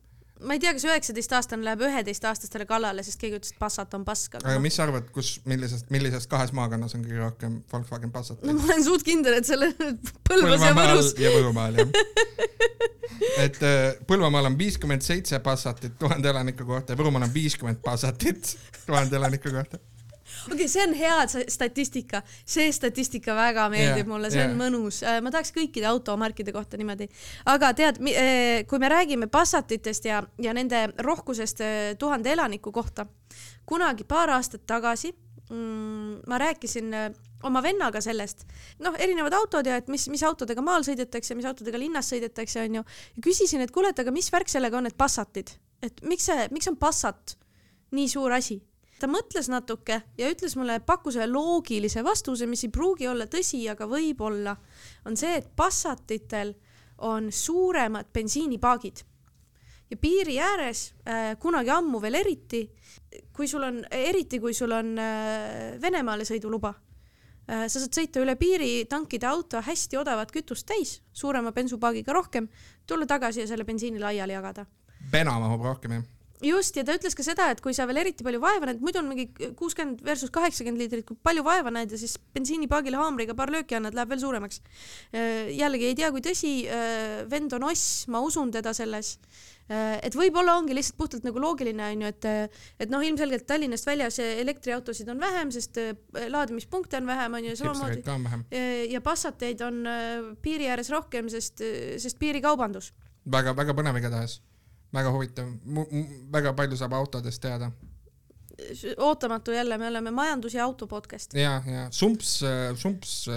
[SPEAKER 1] Ma ei tea, kas üheksateistaastane läheb üheteistaastastele kallale, sest keegi ütles, et Passat on pask.
[SPEAKER 2] aga no. mis sa arvad, kus, millisest, millisest kahes maakonnas on kõige rohkem Volkswagen Passateid?
[SPEAKER 1] no ma olen suht kindel, et selle Põlvas ja Võrus.
[SPEAKER 2] ja Võrumaal jah et äh, Põlvamaal on viiskümmend seitse Passatit tuhande elaniku kohta ja Võrumaal on viiskümmend Passatit tuhande elaniku kohta
[SPEAKER 1] okei okay,, see on hea statistika, see statistika väga meeldib yeah, mulle, see yeah. on mõnus. Äh, ma tahaks kõikide automarkide kohta niimoodi. aga tead, äh, kui me räägime Passatitest ja, ja nende rohkusest äh, tuhande elaniku kohta, kunagi paar aastat tagasi mm, ma rääkisin oma vennaga sellest, noh, erinevad autod ja et mis, mis autodega maal sõidetakse, mis autodega linnas sõidetakse, onju. ja küsisin, et kuule, et aga mis värk sellega on, et Passatid, et miks see, miks on Passat nii suur asi? Ta mõtles natuke ja ütles mulle, pakkus ühe loogilise vastuse, mis ei pruugi olla tõsi, aga võib-olla, on see, et Passatitel on suuremad bensiinipaagid. Ja piiri ääres äh, kunagi ammu veel eriti, kui sul on, eriti kui sul on äh, Venemaale sõiduluba. Äh,, sa saad sõita üle piiri, tankida auto hästi odavat kütust täis, suurema bensupaagiga rohkem, tulla tagasi ja selle bensiini laiali jagada.
[SPEAKER 2] pena mahub rohkem jah
[SPEAKER 1] just, ja ta ütles ka seda, et kui sa veel eriti palju vaeva näed, muidu on mingi kuuskümmend versus kaheksakümmend liitrit, kui palju vaeva näed ja siis bensiinipaagile haamriga paar lööki annad, läheb veel suuremaks. Äh, jällegi ei tea, kui tõsi, äh, vend on oss, ma usun teda selles. Äh, et võib-olla ongi lihtsalt puhtalt nagu loogiline, onju, et, et noh, ilmselgelt Tallinnast väljas elektriautosid on vähem, sest laadimispunkte on vähem, onju,
[SPEAKER 2] samamoodi.
[SPEAKER 1] ja Passateid on piiri ääres rohkem, sest, sest piirikaubandus.
[SPEAKER 2] väga, väga põnev igatahes väga huvitav, väga palju saab autodest teada.
[SPEAKER 1] ootamatu jälle, me oleme majandus- ja auto podcast.
[SPEAKER 2] ja, ja sumps, sumps äh,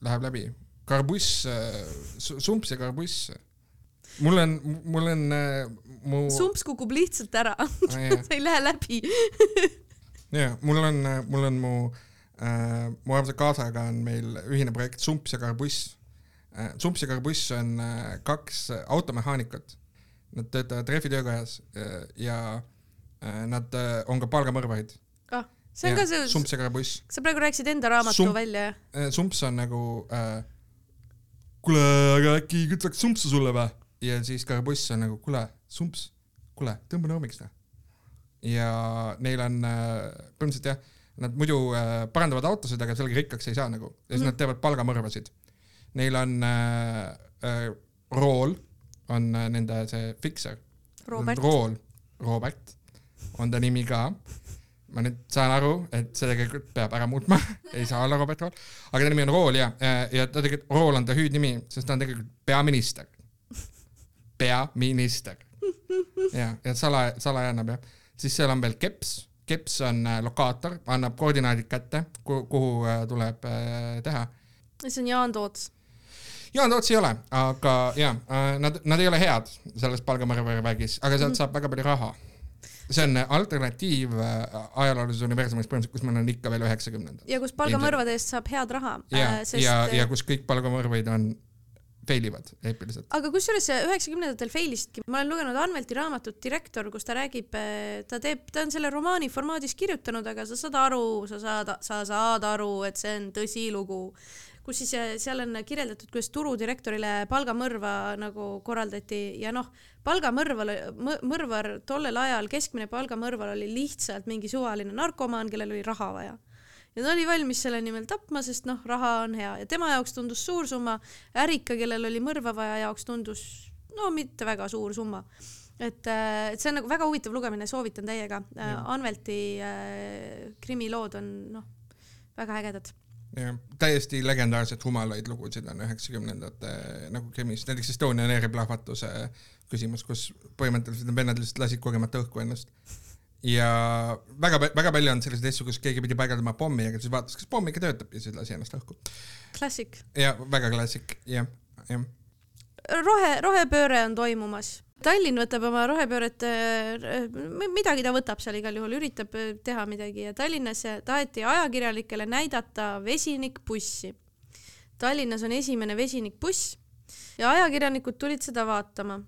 [SPEAKER 2] läheb läbi, karbuss äh,, sumps ja karbuss. mul on, mul on äh, mu.
[SPEAKER 1] sumps kukub lihtsalt ära ah,, ta ei lähe läbi
[SPEAKER 2] ja mul on, mul on mu äh,, mu armsa kaasaga on meil ühine projekt Sumps ja karbuss äh,. Sumps ja karbuss on äh, kaks automehaanikut Nad töötavad Refi töökojas äh, ja äh, nad äh, on ka palgamõrvarid.
[SPEAKER 1] ah, see on ja, ka see.
[SPEAKER 2] Sumps ja Karabuss.
[SPEAKER 1] sa praegu rääkisid enda raamatu Sump, välja,
[SPEAKER 2] jah? Sumps on nagu äh,, kuule, aga äkki kütaks sumpsu sulle või? ja siis Karabuss on nagu, kuule, sumps, kuule, tõmba normiks noh. ja neil on põhimõtteliselt jah, nad muidu parandavad autosid, aga sellega rikkaks ei saa nagu ja siis mm. nad teevad palgamõrvasid. Neil on äh, rool on äh, nende see fikser. Rool, Robert on ta nimi ka. ma nüüd saan aru, et see tegelikult peab ära muutma ei saa olla Robert Rool, aga ta nimi on Rool ja, ja ta tegelikult, Rool on ta hüüdnimi, sest ta on tegelikult peaminister. peaminister. ja, ja sala, salajane peab. siis seal on veel Keps, Keps on äh, lokaator, annab koordinaadid kätte, kuhu äh, tuleb teha.
[SPEAKER 1] see on Jaan Toots
[SPEAKER 2] Jaan Toots ei ole, aga ja, äh, nad, nad ei ole head selles palgamõrvarvägis, aga sealt mm -hmm. saab väga palju raha. see on alternatiiv äh, ajaloolises universumis põhimõtteliselt, kus meil on ikka veel üheksakümnendad.
[SPEAKER 1] ja kus palgamõrvade eest saab head raha.
[SPEAKER 2] ja äh,, sest... ja, ja kus kõik palgamõrvaid on fail ivad eepiliselt.
[SPEAKER 1] aga kusjuures üheksakümnendatel fail isidki, ma olen lugenud Anvelti raamatut Direktor, kus ta räägib, ta teeb, ta on selle romaani formaadis kirjutanud, aga sa saad aru, sa saad, sa saad aru, et see on tõsilugu kus siis äh, seal on kirjeldatud, kuidas turudirektorile palgamõrva nagu korraldati ja noh, palgamõrval, mõrvar tollel ajal, keskmine palgamõrvar oli lihtsalt mingi suvaline narkomaan, kellel oli raha vaja. Ja ta oli valmis selle nimel tapma, sest noh, raha on hea. Ja tema jaoks tundus suur summa, ärika, kellel oli mõrva vaja, jaoks tundus no mitte väga suur summa. et, äh, et see on nagu väga huvitav lugemine, soovitan täiega. Anvelti äh, krimilood on noh, väga ägedad
[SPEAKER 2] jah, täiesti legendaarsed humalaid lugusid on üheksakümnendate nagu krimis, näiteks Estonian Airi plahvatuse küsimus, kus põhimõtteliselt need vennad lihtsalt lasid kogemata õhku ennast. ja väga, väga palju on selliseid asju, kus keegi pidi paigaldama pommi, aga siis vaatas, kas pomm ikka töötab ja siis lasi ennast õhku.
[SPEAKER 1] klassik.
[SPEAKER 2] ja väga klassik, jah, jah.
[SPEAKER 1] rohe, rohepööre on toimumas Tallinn võtab oma rohepööret, äh, midagi ta võtab seal igal juhul, üritab äh, teha midagi ja Tallinnas taheti ajakirjanikele näidata vesinikbussi. Tallinnas on esimene vesinikbuss ja ajakirjanikud tulid seda vaatama.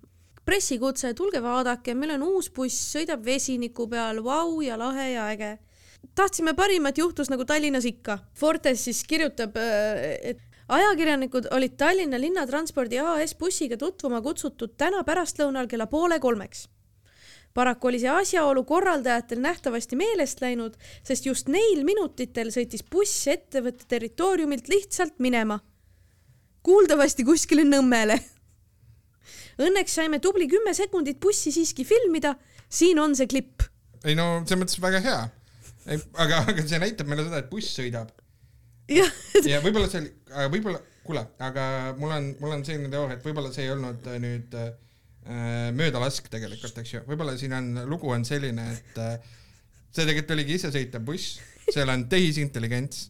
[SPEAKER 1] pressikutse, tulge vaadake, meil on uus buss, sõidab vesiniku peal, vau ja lahe ja äge tahtsime parimat, juhtus nagu Tallinnas ikka. Fortes siis kirjutab, äh, et ajakirjanikud olid Tallinna Linnatranspordi AS bussiga tutvuma kutsutud täna pärastlõunal kella poole kolmeks. paraku oli see asjaolu korraldajatel nähtavasti meelest läinud, sest just neil minutitel sõitis buss ettevõtte territooriumilt lihtsalt minema. kuuldavasti kuskile Nõmmele. Õnneks saime tubli kümme sekundit bussi siiski filmida. siin on see klipp.
[SPEAKER 2] ei no selles mõttes väga hea. aga, aga see näitab meile seda, et buss sõidab
[SPEAKER 1] jah.
[SPEAKER 2] ja võib-olla see oli, võib-olla, kuule, aga mul on, mul on selline teooria, et võib-olla see ei olnud äh, nüüd äh, möödalask tegelikult, eks ju, võib-olla siin on, lugu on selline, et äh, see tegelikult oligi isesõitev buss, seal on tehisintelligents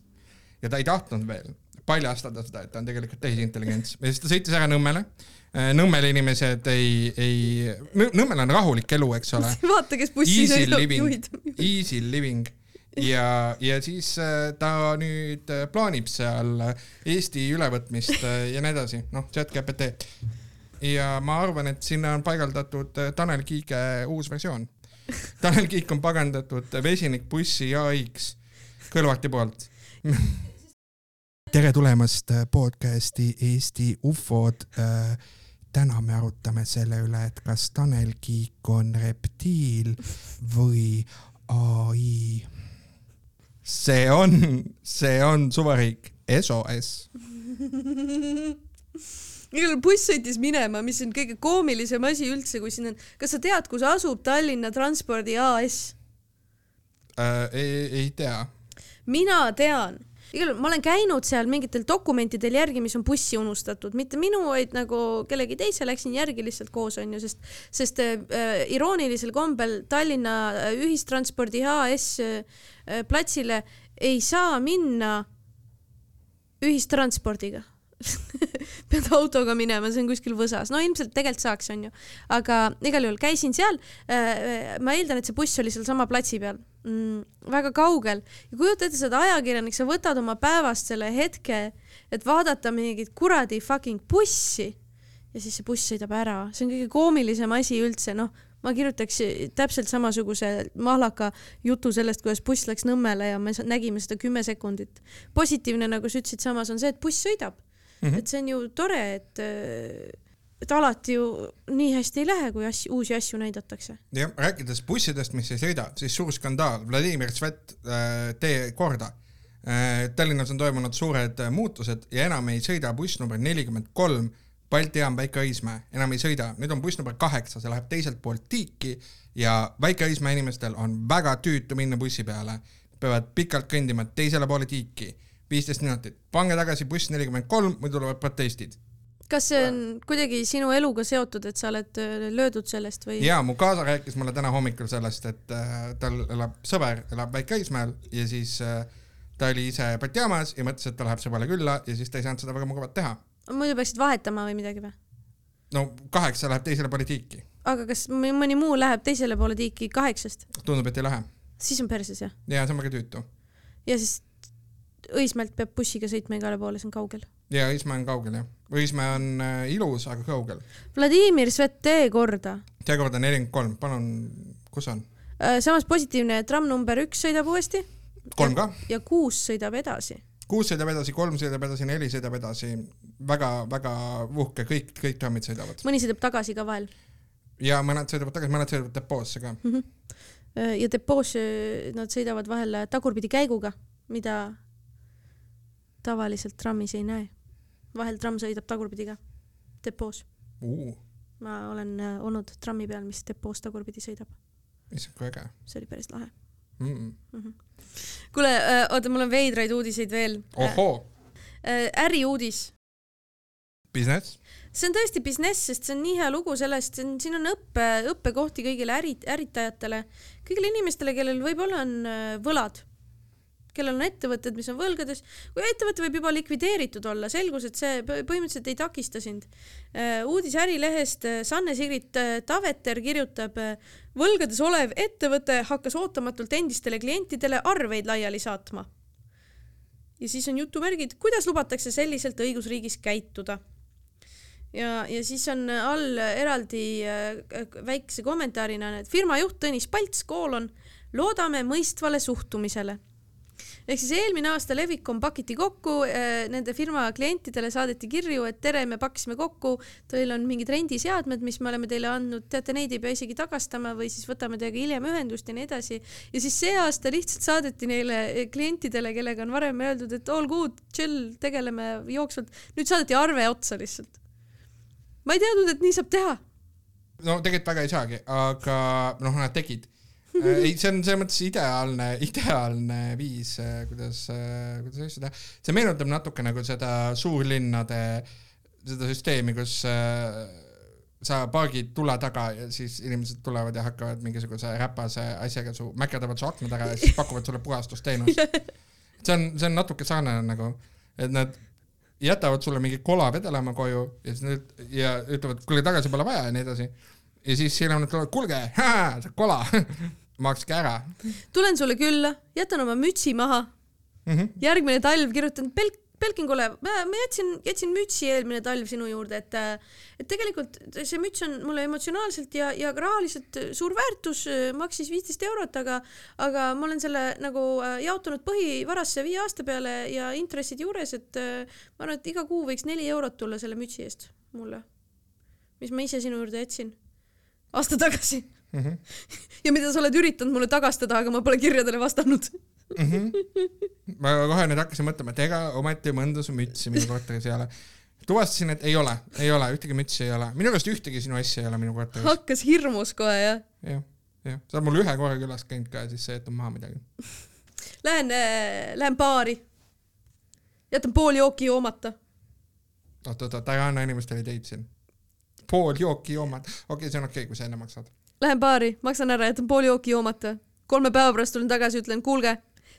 [SPEAKER 2] ja ta ei tahtnud veel paljastada seda, et ta on tegelikult tehisintelligents ja siis ta sõitis ära Nõmmele äh, Nõmmel inimesed ei, ei, Nõmmel on rahulik elu, eks ole.
[SPEAKER 1] vaata, kes bussi
[SPEAKER 2] sõidab, juhid. Easy living ja, ja siis äh, ta nüüd äh, plaanib seal äh, Eesti ülevõtmist ja nii edasi, noh, chat GPT. ja ma arvan, et sinna on paigaldatud Tanel Kiige uus versioon. Tanel Kiik on pagandatud vesinikbussi ai-ks Kõlvarti poolt tere tulemast podcasti Eesti ufod. täna me arutame selle üle, et kas Tanel Kiik on reptiil või ai see on, see on suvariik, SOS
[SPEAKER 1] igal juhul buss sõitis minema, mis on kõige koomilisem asi üldse, kui siin on, kas sa tead, kus asub Tallinna Transpordi AS
[SPEAKER 2] äh,? ei, ei tea.
[SPEAKER 1] mina tean igal juhul ma olen käinud seal mingitel dokumentidel järgi, mis on bussi unustatud, mitte minu, vaid nagu kellegi teise läksin järgi lihtsalt koos onju, sest, sest äh, iroonilisel kombel Tallinna äh, ühistranspordi HS äh, platsile ei saa minna ühistranspordiga. Pead autoga minema, see on kuskil võsas, no ilmselt tegelikult saaks, onju, aga igal juhul käisin seal äh,. ma eeldan, et see buss oli sealsama platsi peal mm, väga kaugel ja kujuta ette, sa oled ajakirjanik, sa võtad oma päevast selle hetke, et vaadata mingit kuradi fucking bussi ja siis see buss sõidab ära, see on kõige koomilisem asi üldse, noh, ma kirjutaks täpselt samasuguse mahlaka jutu sellest, kuidas buss läks Nõmmele ja me nägime seda kümme sekundit. positiivne, nagu sa ütlesid, samas on see, et buss sõidab mm. -hmm. et see on ju tore, et et alati ju nii hästi ei lähe, kui asju, uusi asju näidatakse.
[SPEAKER 2] jah, rääkides bussidest, mis ei sõida, siis suur skandaal, Vladimir Svet äh,, tee korda. Äh,. Tallinnas on toimunud suured äh, muutused ja enam ei sõida buss number nelikümmend kolm Balti jaam Väike-Õismäe, enam ei sõida, nüüd on buss number kaheksa, see läheb teiselt poolt Tiiki ja Väike-Õismäe inimestel on väga tüütu minna bussi peale, peavad pikalt kõndima teisele poole Tiiki, viisteist minutit, pange tagasi buss nelikümmend kolm, muidu tulevad protestid
[SPEAKER 1] kas see on kuidagi sinu eluga seotud, et sa oled äh, löödud sellest või?
[SPEAKER 2] jaa, mu kaasa rääkis mulle täna hommikul sellest, et äh, tal elab sõber, elab Väike-Õismäel ja siis äh, ta oli ise Batjamas ja mõtles, et ta läheb sõbrale külla ja siis ta ei saanud seda väga mugavalt teha.
[SPEAKER 1] muidu peaksid vahetama või midagi või?
[SPEAKER 2] no kaheksa läheb teisele poole tiiki.
[SPEAKER 1] aga kas mõni muu läheb teisele poole tiiki kaheksast?
[SPEAKER 2] tundub, et ei lähe.
[SPEAKER 1] siis on perses jah?
[SPEAKER 2] jaa, see on väga tüütu.
[SPEAKER 1] ja siis Õismäelt peab bussiga sõitma igale poole, see on kaugel
[SPEAKER 2] ja Õismäe on kaugel jah, Õismäe on äh, ilus, aga kaugel.
[SPEAKER 1] Vladimir Svet, tee korda.
[SPEAKER 2] tee korda nelikümmend kolm, palun, kus on
[SPEAKER 1] äh,? samas positiivne, tramm number üks sõidab uuesti.
[SPEAKER 2] kolm ka.
[SPEAKER 1] ja kuus sõidab edasi.
[SPEAKER 2] kuus sõidab edasi, kolm sõidab edasi, neli sõidab edasi väga,, väga-väga uhke, kõik, kõik trammid sõidavad.
[SPEAKER 1] mõni sõidab tagasi ka vahel.
[SPEAKER 2] ja mõned sõidavad tagasi, mõned sõidavad depoosse ka mm. -hmm.
[SPEAKER 1] ja depoos nad sõidavad vahel tagurpidi käiguga, mida tavaliselt trammis ei näe vahel tramm sõidab tagurpidi ka, depoos
[SPEAKER 2] uh..
[SPEAKER 1] ma olen äh, olnud trammi peal, mis depoos tagurpidi sõidab.
[SPEAKER 2] issand, kui äge.
[SPEAKER 1] see oli päris lahe.
[SPEAKER 2] mm.
[SPEAKER 1] -hmm. kuule, oota, mul on veidraid uudiseid veel.
[SPEAKER 2] ohoo.
[SPEAKER 1] äriuudis.
[SPEAKER 2] Business
[SPEAKER 1] see on tõesti business, sest see on nii hea lugu sellest, siin on õppe, õppekohti kõigile äri, äritajatele, kõigile inimestele, kellel võib-olla on võlad kellel on ettevõtted, mis on võlgades, kui ettevõte võib juba likvideeritud olla, selgus, et see põhimõtteliselt ei takista sind. Äh, uudis Ärilehest äh, Sanne-Sigrit äh, Taveter kirjutab, võlgades olev ettevõte hakkas ootamatult endistele klientidele arveid laiali saatma. ja siis on jutumärgid, kuidas lubatakse selliselt õigusriigis käituda ja, ja siis on all eraldi väikse kommentaarina, et firma juht Tõnis Palts, koolon, loodame mõistvale suhtumisele ehk siis eelmine aasta Levikom pakiti kokku, äh, nende firma klientidele saadeti kirju, et tere, me pakkisime kokku, teil on mingid rendiseadmed, mis me oleme teile andnud, teate, neid ei pea isegi tagastama või siis võtame teiega hiljem ühendust ja nii edasi. ja siis see aasta lihtsalt saadeti neile klientidele, kellega on varem öeldud, et all good, chill, tegeleme jooksvalt, nüüd saadeti arve otsa lihtsalt. ma ei teadnud, et nii saab teha.
[SPEAKER 2] no tegelikult väga ei saagi, aga noh, nad tegid ei, see on selles mõttes ideaalne, ideaalne viis, äh, kuidas, äh, kuidas asju teha. see meenutab natuke nagu seda suurlinnade, seda süsteemi, kus sa pargid tule taga ja siis inimesed tulevad ja hakkavad mingisuguse räpase asjaga su, mäkerdavad su aknad ära ja siis pakuvad sulle puhastusteenust. see on, see on natuke sarnane nagu, et nad jätavad sulle mingi kola vedelema koju ja siis nüüd ja ütlevad, kuule tagasi pole vaja ja nii edasi. Ja siis hiljem nad tulevad, kuulge, kola makske ära.
[SPEAKER 1] tulen sulle külla, jätan oma mütsi maha mm. -hmm. järgmine talv kirjutan Belk, Belkingule, ma jätsin, jätsin mütsi eelmine talv sinu juurde, et, et tegelikult see müts on mulle emotsionaalselt ja, ja ka rahaliselt suur väärtus, maksis viisteist eurot, aga, aga ma olen selle nagu äh, jaotanud põhivarasse viie aasta peale ja intressid juures, et äh, ma arvan, et iga kuu võiks neli eurot tulla selle mütsi eest mulle, mis ma ise sinu juurde jätsin aasta tagasi mm. -hmm. ja mida sa oled üritanud mulle tagastada, aga ma pole kirjadele vastanud mm.
[SPEAKER 2] -hmm. ma kohe nüüd hakkasin mõtlema, et ega ometi mõnda su mütsi minu korteris ei ole. tuvastasin, et ei ole, ei ole, ühtegi mütsi ei ole, minu arust ühtegi sinu asja ei ole minu korteris.
[SPEAKER 1] hakkas hirmus kohe jah?
[SPEAKER 2] jah, jah, sa oled mul ühe korra külas käinud ka ja siis sa jätad maha midagi.
[SPEAKER 1] Lähen äh,, lähen baari. jätan pool jooki joomata.
[SPEAKER 2] oot, oot, oot, ära anna inimestele ideid siin. Pool jooki joomata, okei okay,, see on okei okay,, kui sa enne maksad
[SPEAKER 1] lähen baari, maksan ära, jätan pool jooki joomata. kolme päeva pärast tulen tagasi, ütlen kuulge,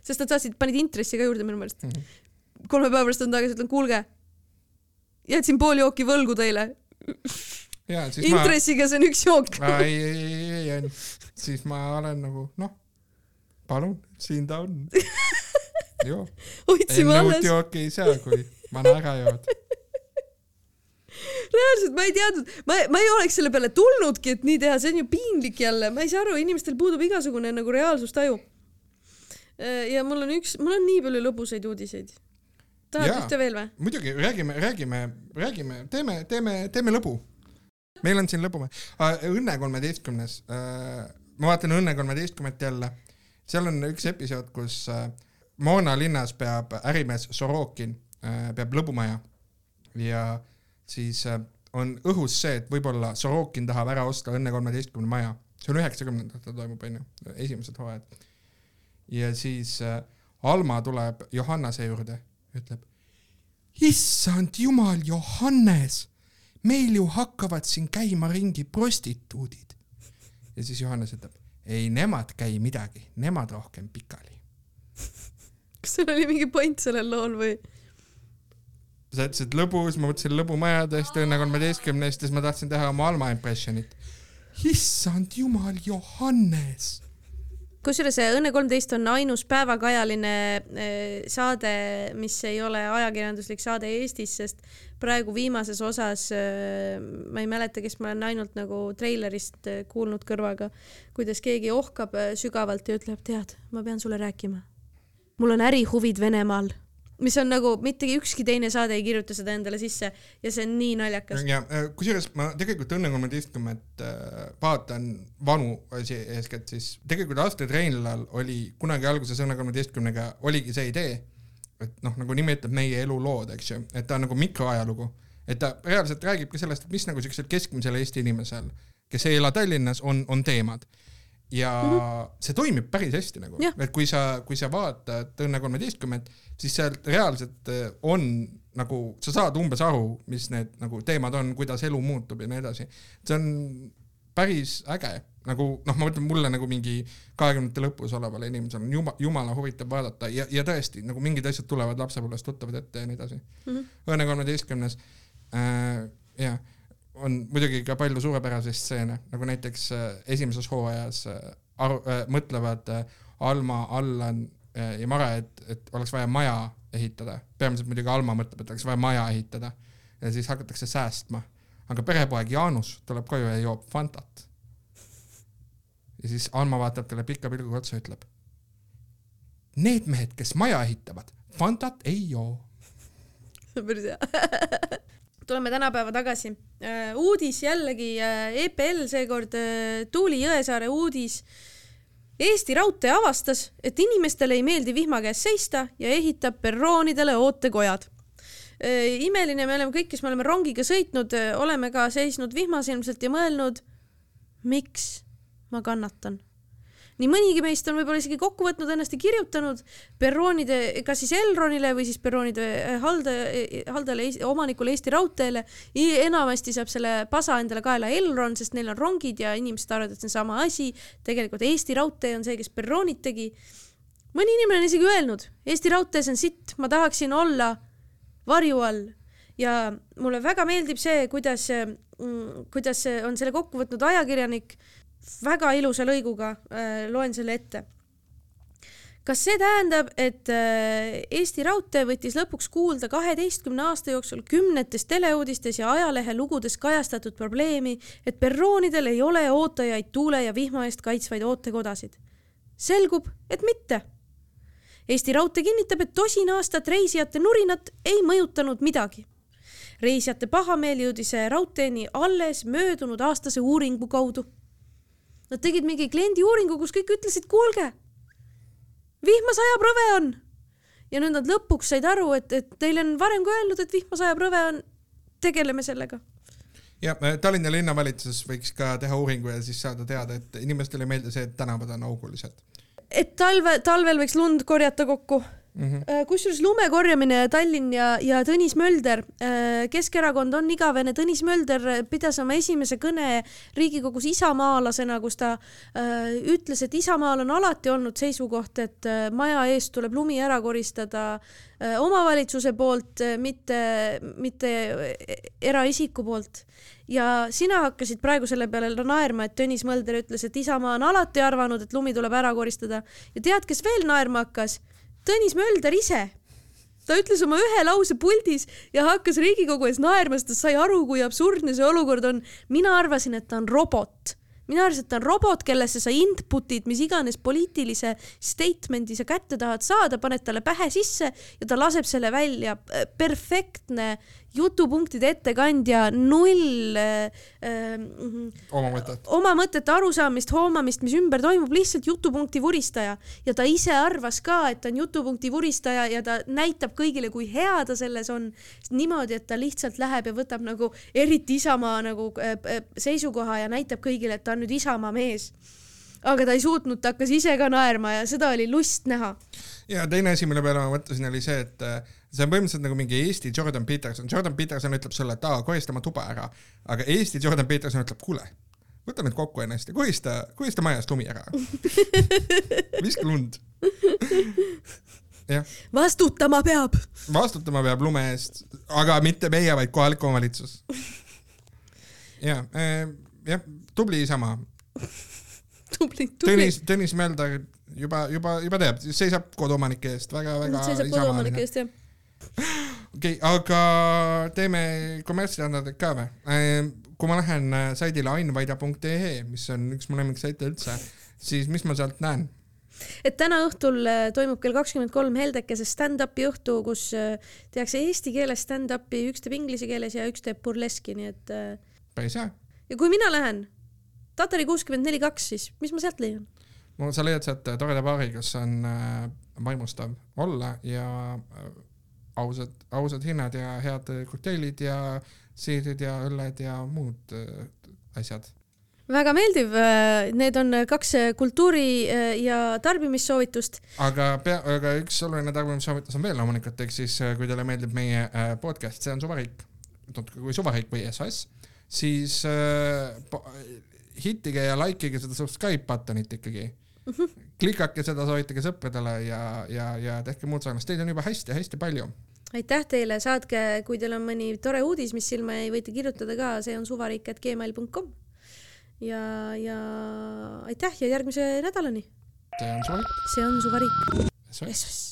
[SPEAKER 1] sest nad saatsid, panid intressi ka juurde minu meelest mm. -hmm. kolme päeva pärast tulen tagasi, ütlen kuulge, jätsin pool jooki võlgu teile. intressiga ma... see on üks jook.
[SPEAKER 2] ei, ei, ei, ei, siis ma olen nagu noh, palun, siin ta on.
[SPEAKER 1] hoidsime alles.
[SPEAKER 2] jooki ei saa, kui vana ära jood
[SPEAKER 1] reaalselt ma ei teadnud, ma, ma ei oleks selle peale tulnudki, et nii teha, see on ju piinlik jälle, ma ei saa aru, inimestel puudub igasugune nagu reaalsustaju. Äh, ja mul on üks, mul on nii palju lõbusaid uudiseid. tahad ühte veel või?
[SPEAKER 2] muidugi, räägime, räägime, räägime, teeme, teeme, teeme lõbu. meil on siin lõbu. Õnne kolmeteistkümnes, äh, ma vaatan Õnne kolmeteistkümmet jälle, seal on üks episood, kus äh, Moona linnas peab ärimees Sorokin, peab lõbumaja ja siis äh, on õhus see, et võib-olla Sorokin tahab ära osta Õnne kolmeteistkümne maja, see on üheksakümnendatel toimub onju, esimesed hooajad. ja siis äh, Alma tuleb Johannase juurde, ütleb, issand jumal, Johannes, meil ju hakkavad siin käima ringi prostituudid. ja siis Johannes ütleb, ei, nemad käi midagi, nemad rohkem pikali.
[SPEAKER 1] kas sul oli mingi point sellel lool või?
[SPEAKER 2] Sa ütlesid lõbus, ma mõtlesin lõbumajadest, Õnne kolmeteistkümnest ja siis ma tahtsin teha oma Alma impressionit. issand jumal, Johannes.
[SPEAKER 1] kusjuures see Õnne kolmteist on ainus päevakajaline eh, saade, mis ei ole ajakirjanduslik saade Eestis, sest praegu viimases osas eh, ma ei mäleta, kes ma olen ainult nagu treilerist eh, kuulnud kõrvaga, kuidas keegi ohkab sügavalt ja ütleb, tead, ma pean sulle rääkima. mul on ärihuvid Venemaal mis on nagu mitte ükski teine saade ei kirjuta seda endale sisse ja see on nii naljakas.
[SPEAKER 2] ja äh, kusjuures ma tegelikult Õnne kolmeteistkümmet äh, vaatan vanu asi eeskätt siis, tegelikult Astrid Reinlal oli kunagi alguses Õnne kolmeteistkümnega oligi see idee, et noh, nagu nimi ütleb, meie elulood, eks ju, et ta on nagu mikroajalugu, et ta reaalselt räägibki sellest, mis nagu siuksel keskmisel Eesti inimesel, kes ei ela Tallinnas, on, on teemad ja mm -hmm. see toimib päris hästi nagu, et kui sa, kui sa vaatad Õnne kolmeteistkümmet, siis seal reaalselt äh, on nagu, sa saad umbes aru, mis need nagu teemad on, kuidas elu muutub ja nii edasi. see on päris äge, nagu noh, ma mõtlen mulle nagu mingi kahekümnendate lõpus olevale inimesele on juma, jumala huvitav vaadata ja, ja tõesti nagu mingid asjad tulevad lapsepõlvest tuttavad ette ja nii edasi mm. -hmm. Õnne kolmeteistkümnes äh,, jah on muidugi ka palju suurepäraseid stseene, nagu näiteks äh, esimeses hooajas äh, aru äh,, mõtlevad Alma, Allan ja Mare, et, et oleks vaja maja ehitada. peamiselt muidugi Alma mõtleb, et oleks vaja maja ehitada ja siis hakatakse säästma. aga perepoeg Jaanus tuleb koju ja joob Fantat. ja siis Alma vaatab talle pika pilguga otsa ja ütleb. Need mehed, kes maja ehitavad, Fantat ei joo.
[SPEAKER 1] see on päris hea tuleme tänapäeva tagasi. Äh, uudis jällegi äh, EPL, seekord äh, Tuuli Jõesaare uudis. Eesti Raudtee avastas, et inimestele ei meeldi vihma käes seista ja ehitab perroonidele ootekojad. imeline, me oleme kõik, kes me oleme rongiga sõitnud, oleme ka seisnud vihmas ilmselt ja mõelnud, miks ma kannatan nii mõnigi meist on võib-olla isegi kokku võtnud ennast ja kirjutanud perroonide, kas siis Elronile või siis perroonide eh, haldaja, eh, haldajale, omanikule Eesti Raudteele. enamasti saab selle pasa endale kaela Elron, sest neil on rongid ja inimesed arvavad, et see on sama asi. tegelikult Eesti Raudtee on see, kes perroonid tegi. mõni inimene on isegi öelnud, Eesti Raudtees on sitt, ma tahaksin olla varju all ja mulle väga meeldib see, kuidas, mm, kuidas on selle kokku võtnud ajakirjanik väga ilusa lõiguga äh,, loen selle ette. kas see tähendab, et äh, Eesti Raudtee võttis lõpuks kuulda kaheteistkümne aasta jooksul kümnetes teleuudistes ja ajalehelugudes kajastatud probleemi, et perroonidel ei ole ootajaid tuule ja vihma eest kaitsvaid ootekodasid? selgub, et mitte Eesti Raudtee kinnitab, et tosin aastat reisijate nurinat ei mõjutanud midagi. reisijate pahameel jõudis raudteeni alles möödunud aastase uuringu kaudu Nad tegid mingi kliendi uuringu, kus kõik ütlesid, kuulge, vihma sajab, rõve on. ja nüüd nad lõpuks said aru, et, et teile on varem ka öeldud, et vihma sajab, rõve on. tegeleme sellega.
[SPEAKER 2] ja Tallinna linnavalitsus võiks ka teha uuringu ja siis saada teada, et inimestele ei meeldi see, et tänavad on augulised.
[SPEAKER 1] et talve, talvel võiks lund korjata kokku Mm -hmm. kusjuures lume korjamine Tallinn ja, ja Tõnis Mölder, äh, Keskerakond on igavene, Tõnis Mölder pidas oma esimese kõne Riigikogus isamaalasena, kus ta äh, ütles, et Isamaal on alati olnud seisukoht, et maja eest tuleb lumi ära koristada omavalitsuse poolt, mitte, mitte eraisiku poolt. ja sina hakkasid praegu selle peale naerma, et Tõnis Mölder ütles, et Isamaa on alati arvanud, et lumi tuleb ära koristada ja tead, kes veel naerma hakkas? Tõnis Mölder ise. ta ütles oma ühe lause puldis ja hakkas Riigikogu ees naerma, sest ta sai aru, kui absurdne see olukord on. mina arvasin, et ta on robot mina arvasin, et ta on robot, kellesse sa input'id mis iganes poliitilise statement'i sa kätte tahad saada, paned talle pähe sisse ja ta laseb selle välja. perfektne jutupunktide ettekandja, null äh,
[SPEAKER 2] äh, oma mõtet,
[SPEAKER 1] oma mõtete arusaamist, hoomamist, mis ümber toimub, lihtsalt jutupunkti vuristaja ja ta ise arvas ka, et ta on jutupunkti vuristaja ja ta näitab kõigile, kui hea ta selles on. niimoodi, et ta lihtsalt läheb ja võtab nagu eriti Isamaa nagu äh, äh seisukoha ja näitab kõigile, et ta on nüüd Isamaa mees aga ta ei suutnud, ta hakkas ise ka naerma ja seda oli lust näha.
[SPEAKER 2] ja teine asi, mille peale ma mõtlesin, oli see, et äh, see on põhimõtteliselt nagu mingi Eesti Jordan Peterson. Jordan Peterson ütleb sulle, et aa, korista oma tuba ära, aga Eesti Jordan Peterson ütleb, kuule, võta nüüd kokku ennast ja korista, korista majast lumi ära. viska lund. jah.
[SPEAKER 1] vastutama peab.
[SPEAKER 2] vastutama peab lume eest, aga mitte meie, vaid kohalik omavalitsus. ja, äh, jah, tubli Isamaa
[SPEAKER 1] tubli, tubli.
[SPEAKER 2] Tõnis, Tõnis Mölder juba, juba, juba teab, seisab koduomanike eest väga-väga.
[SPEAKER 1] seisab koduomanike eest, jah.
[SPEAKER 2] Okei okay,, aga teeme kommertsstandardid ka või? Ehm, kui ma lähen äh, saidile ainvaida.ee, mis on üks mu lemmiksaite üldse, siis mis ma sealt näen?
[SPEAKER 1] et täna õhtul äh, toimub kell kakskümmend kolm Heldekese stand-up'i õhtu, kus äh, tehakse eesti keeles stand-up'i, üks teeb inglise keeles ja üks teeb burleski, nii et.
[SPEAKER 2] päris hea.
[SPEAKER 1] ja kui mina lähen Tatari kuuskümmend neli kaks siis, mis ma sealt leian?
[SPEAKER 2] no sa leiad sealt toreda baari, kus on vaimustav olla ja ausad, ausad hinnad ja head kokteilid ja siidrid ja õlled ja muud asjad.
[SPEAKER 1] väga meeldiv, need on kaks kultuuri ja tarbimissoovitust.
[SPEAKER 2] aga pea, aga üks oluline tarbimissoovitus on veel loomulikult, ehk siis kui teile meeldib meie podcast, see on suvariik, tuntud kui suvariik või SOS, siis äh, hittige ja like ige seda subscribe button'it ikkagi mm. -hmm. Klikake seda, soovitage sõpradele ja, ja, ja tehke muud sarnast, teid on juba hästi-hästi palju
[SPEAKER 1] aitäh teile, saatke, kui teil on mõni tore uudis, mis silma jäi, võite kirjutada ka, see on suvariik.gmail.com. ja, ja aitäh ja järgmise nädalani.
[SPEAKER 2] see on suvariik.
[SPEAKER 1] see on suvariik.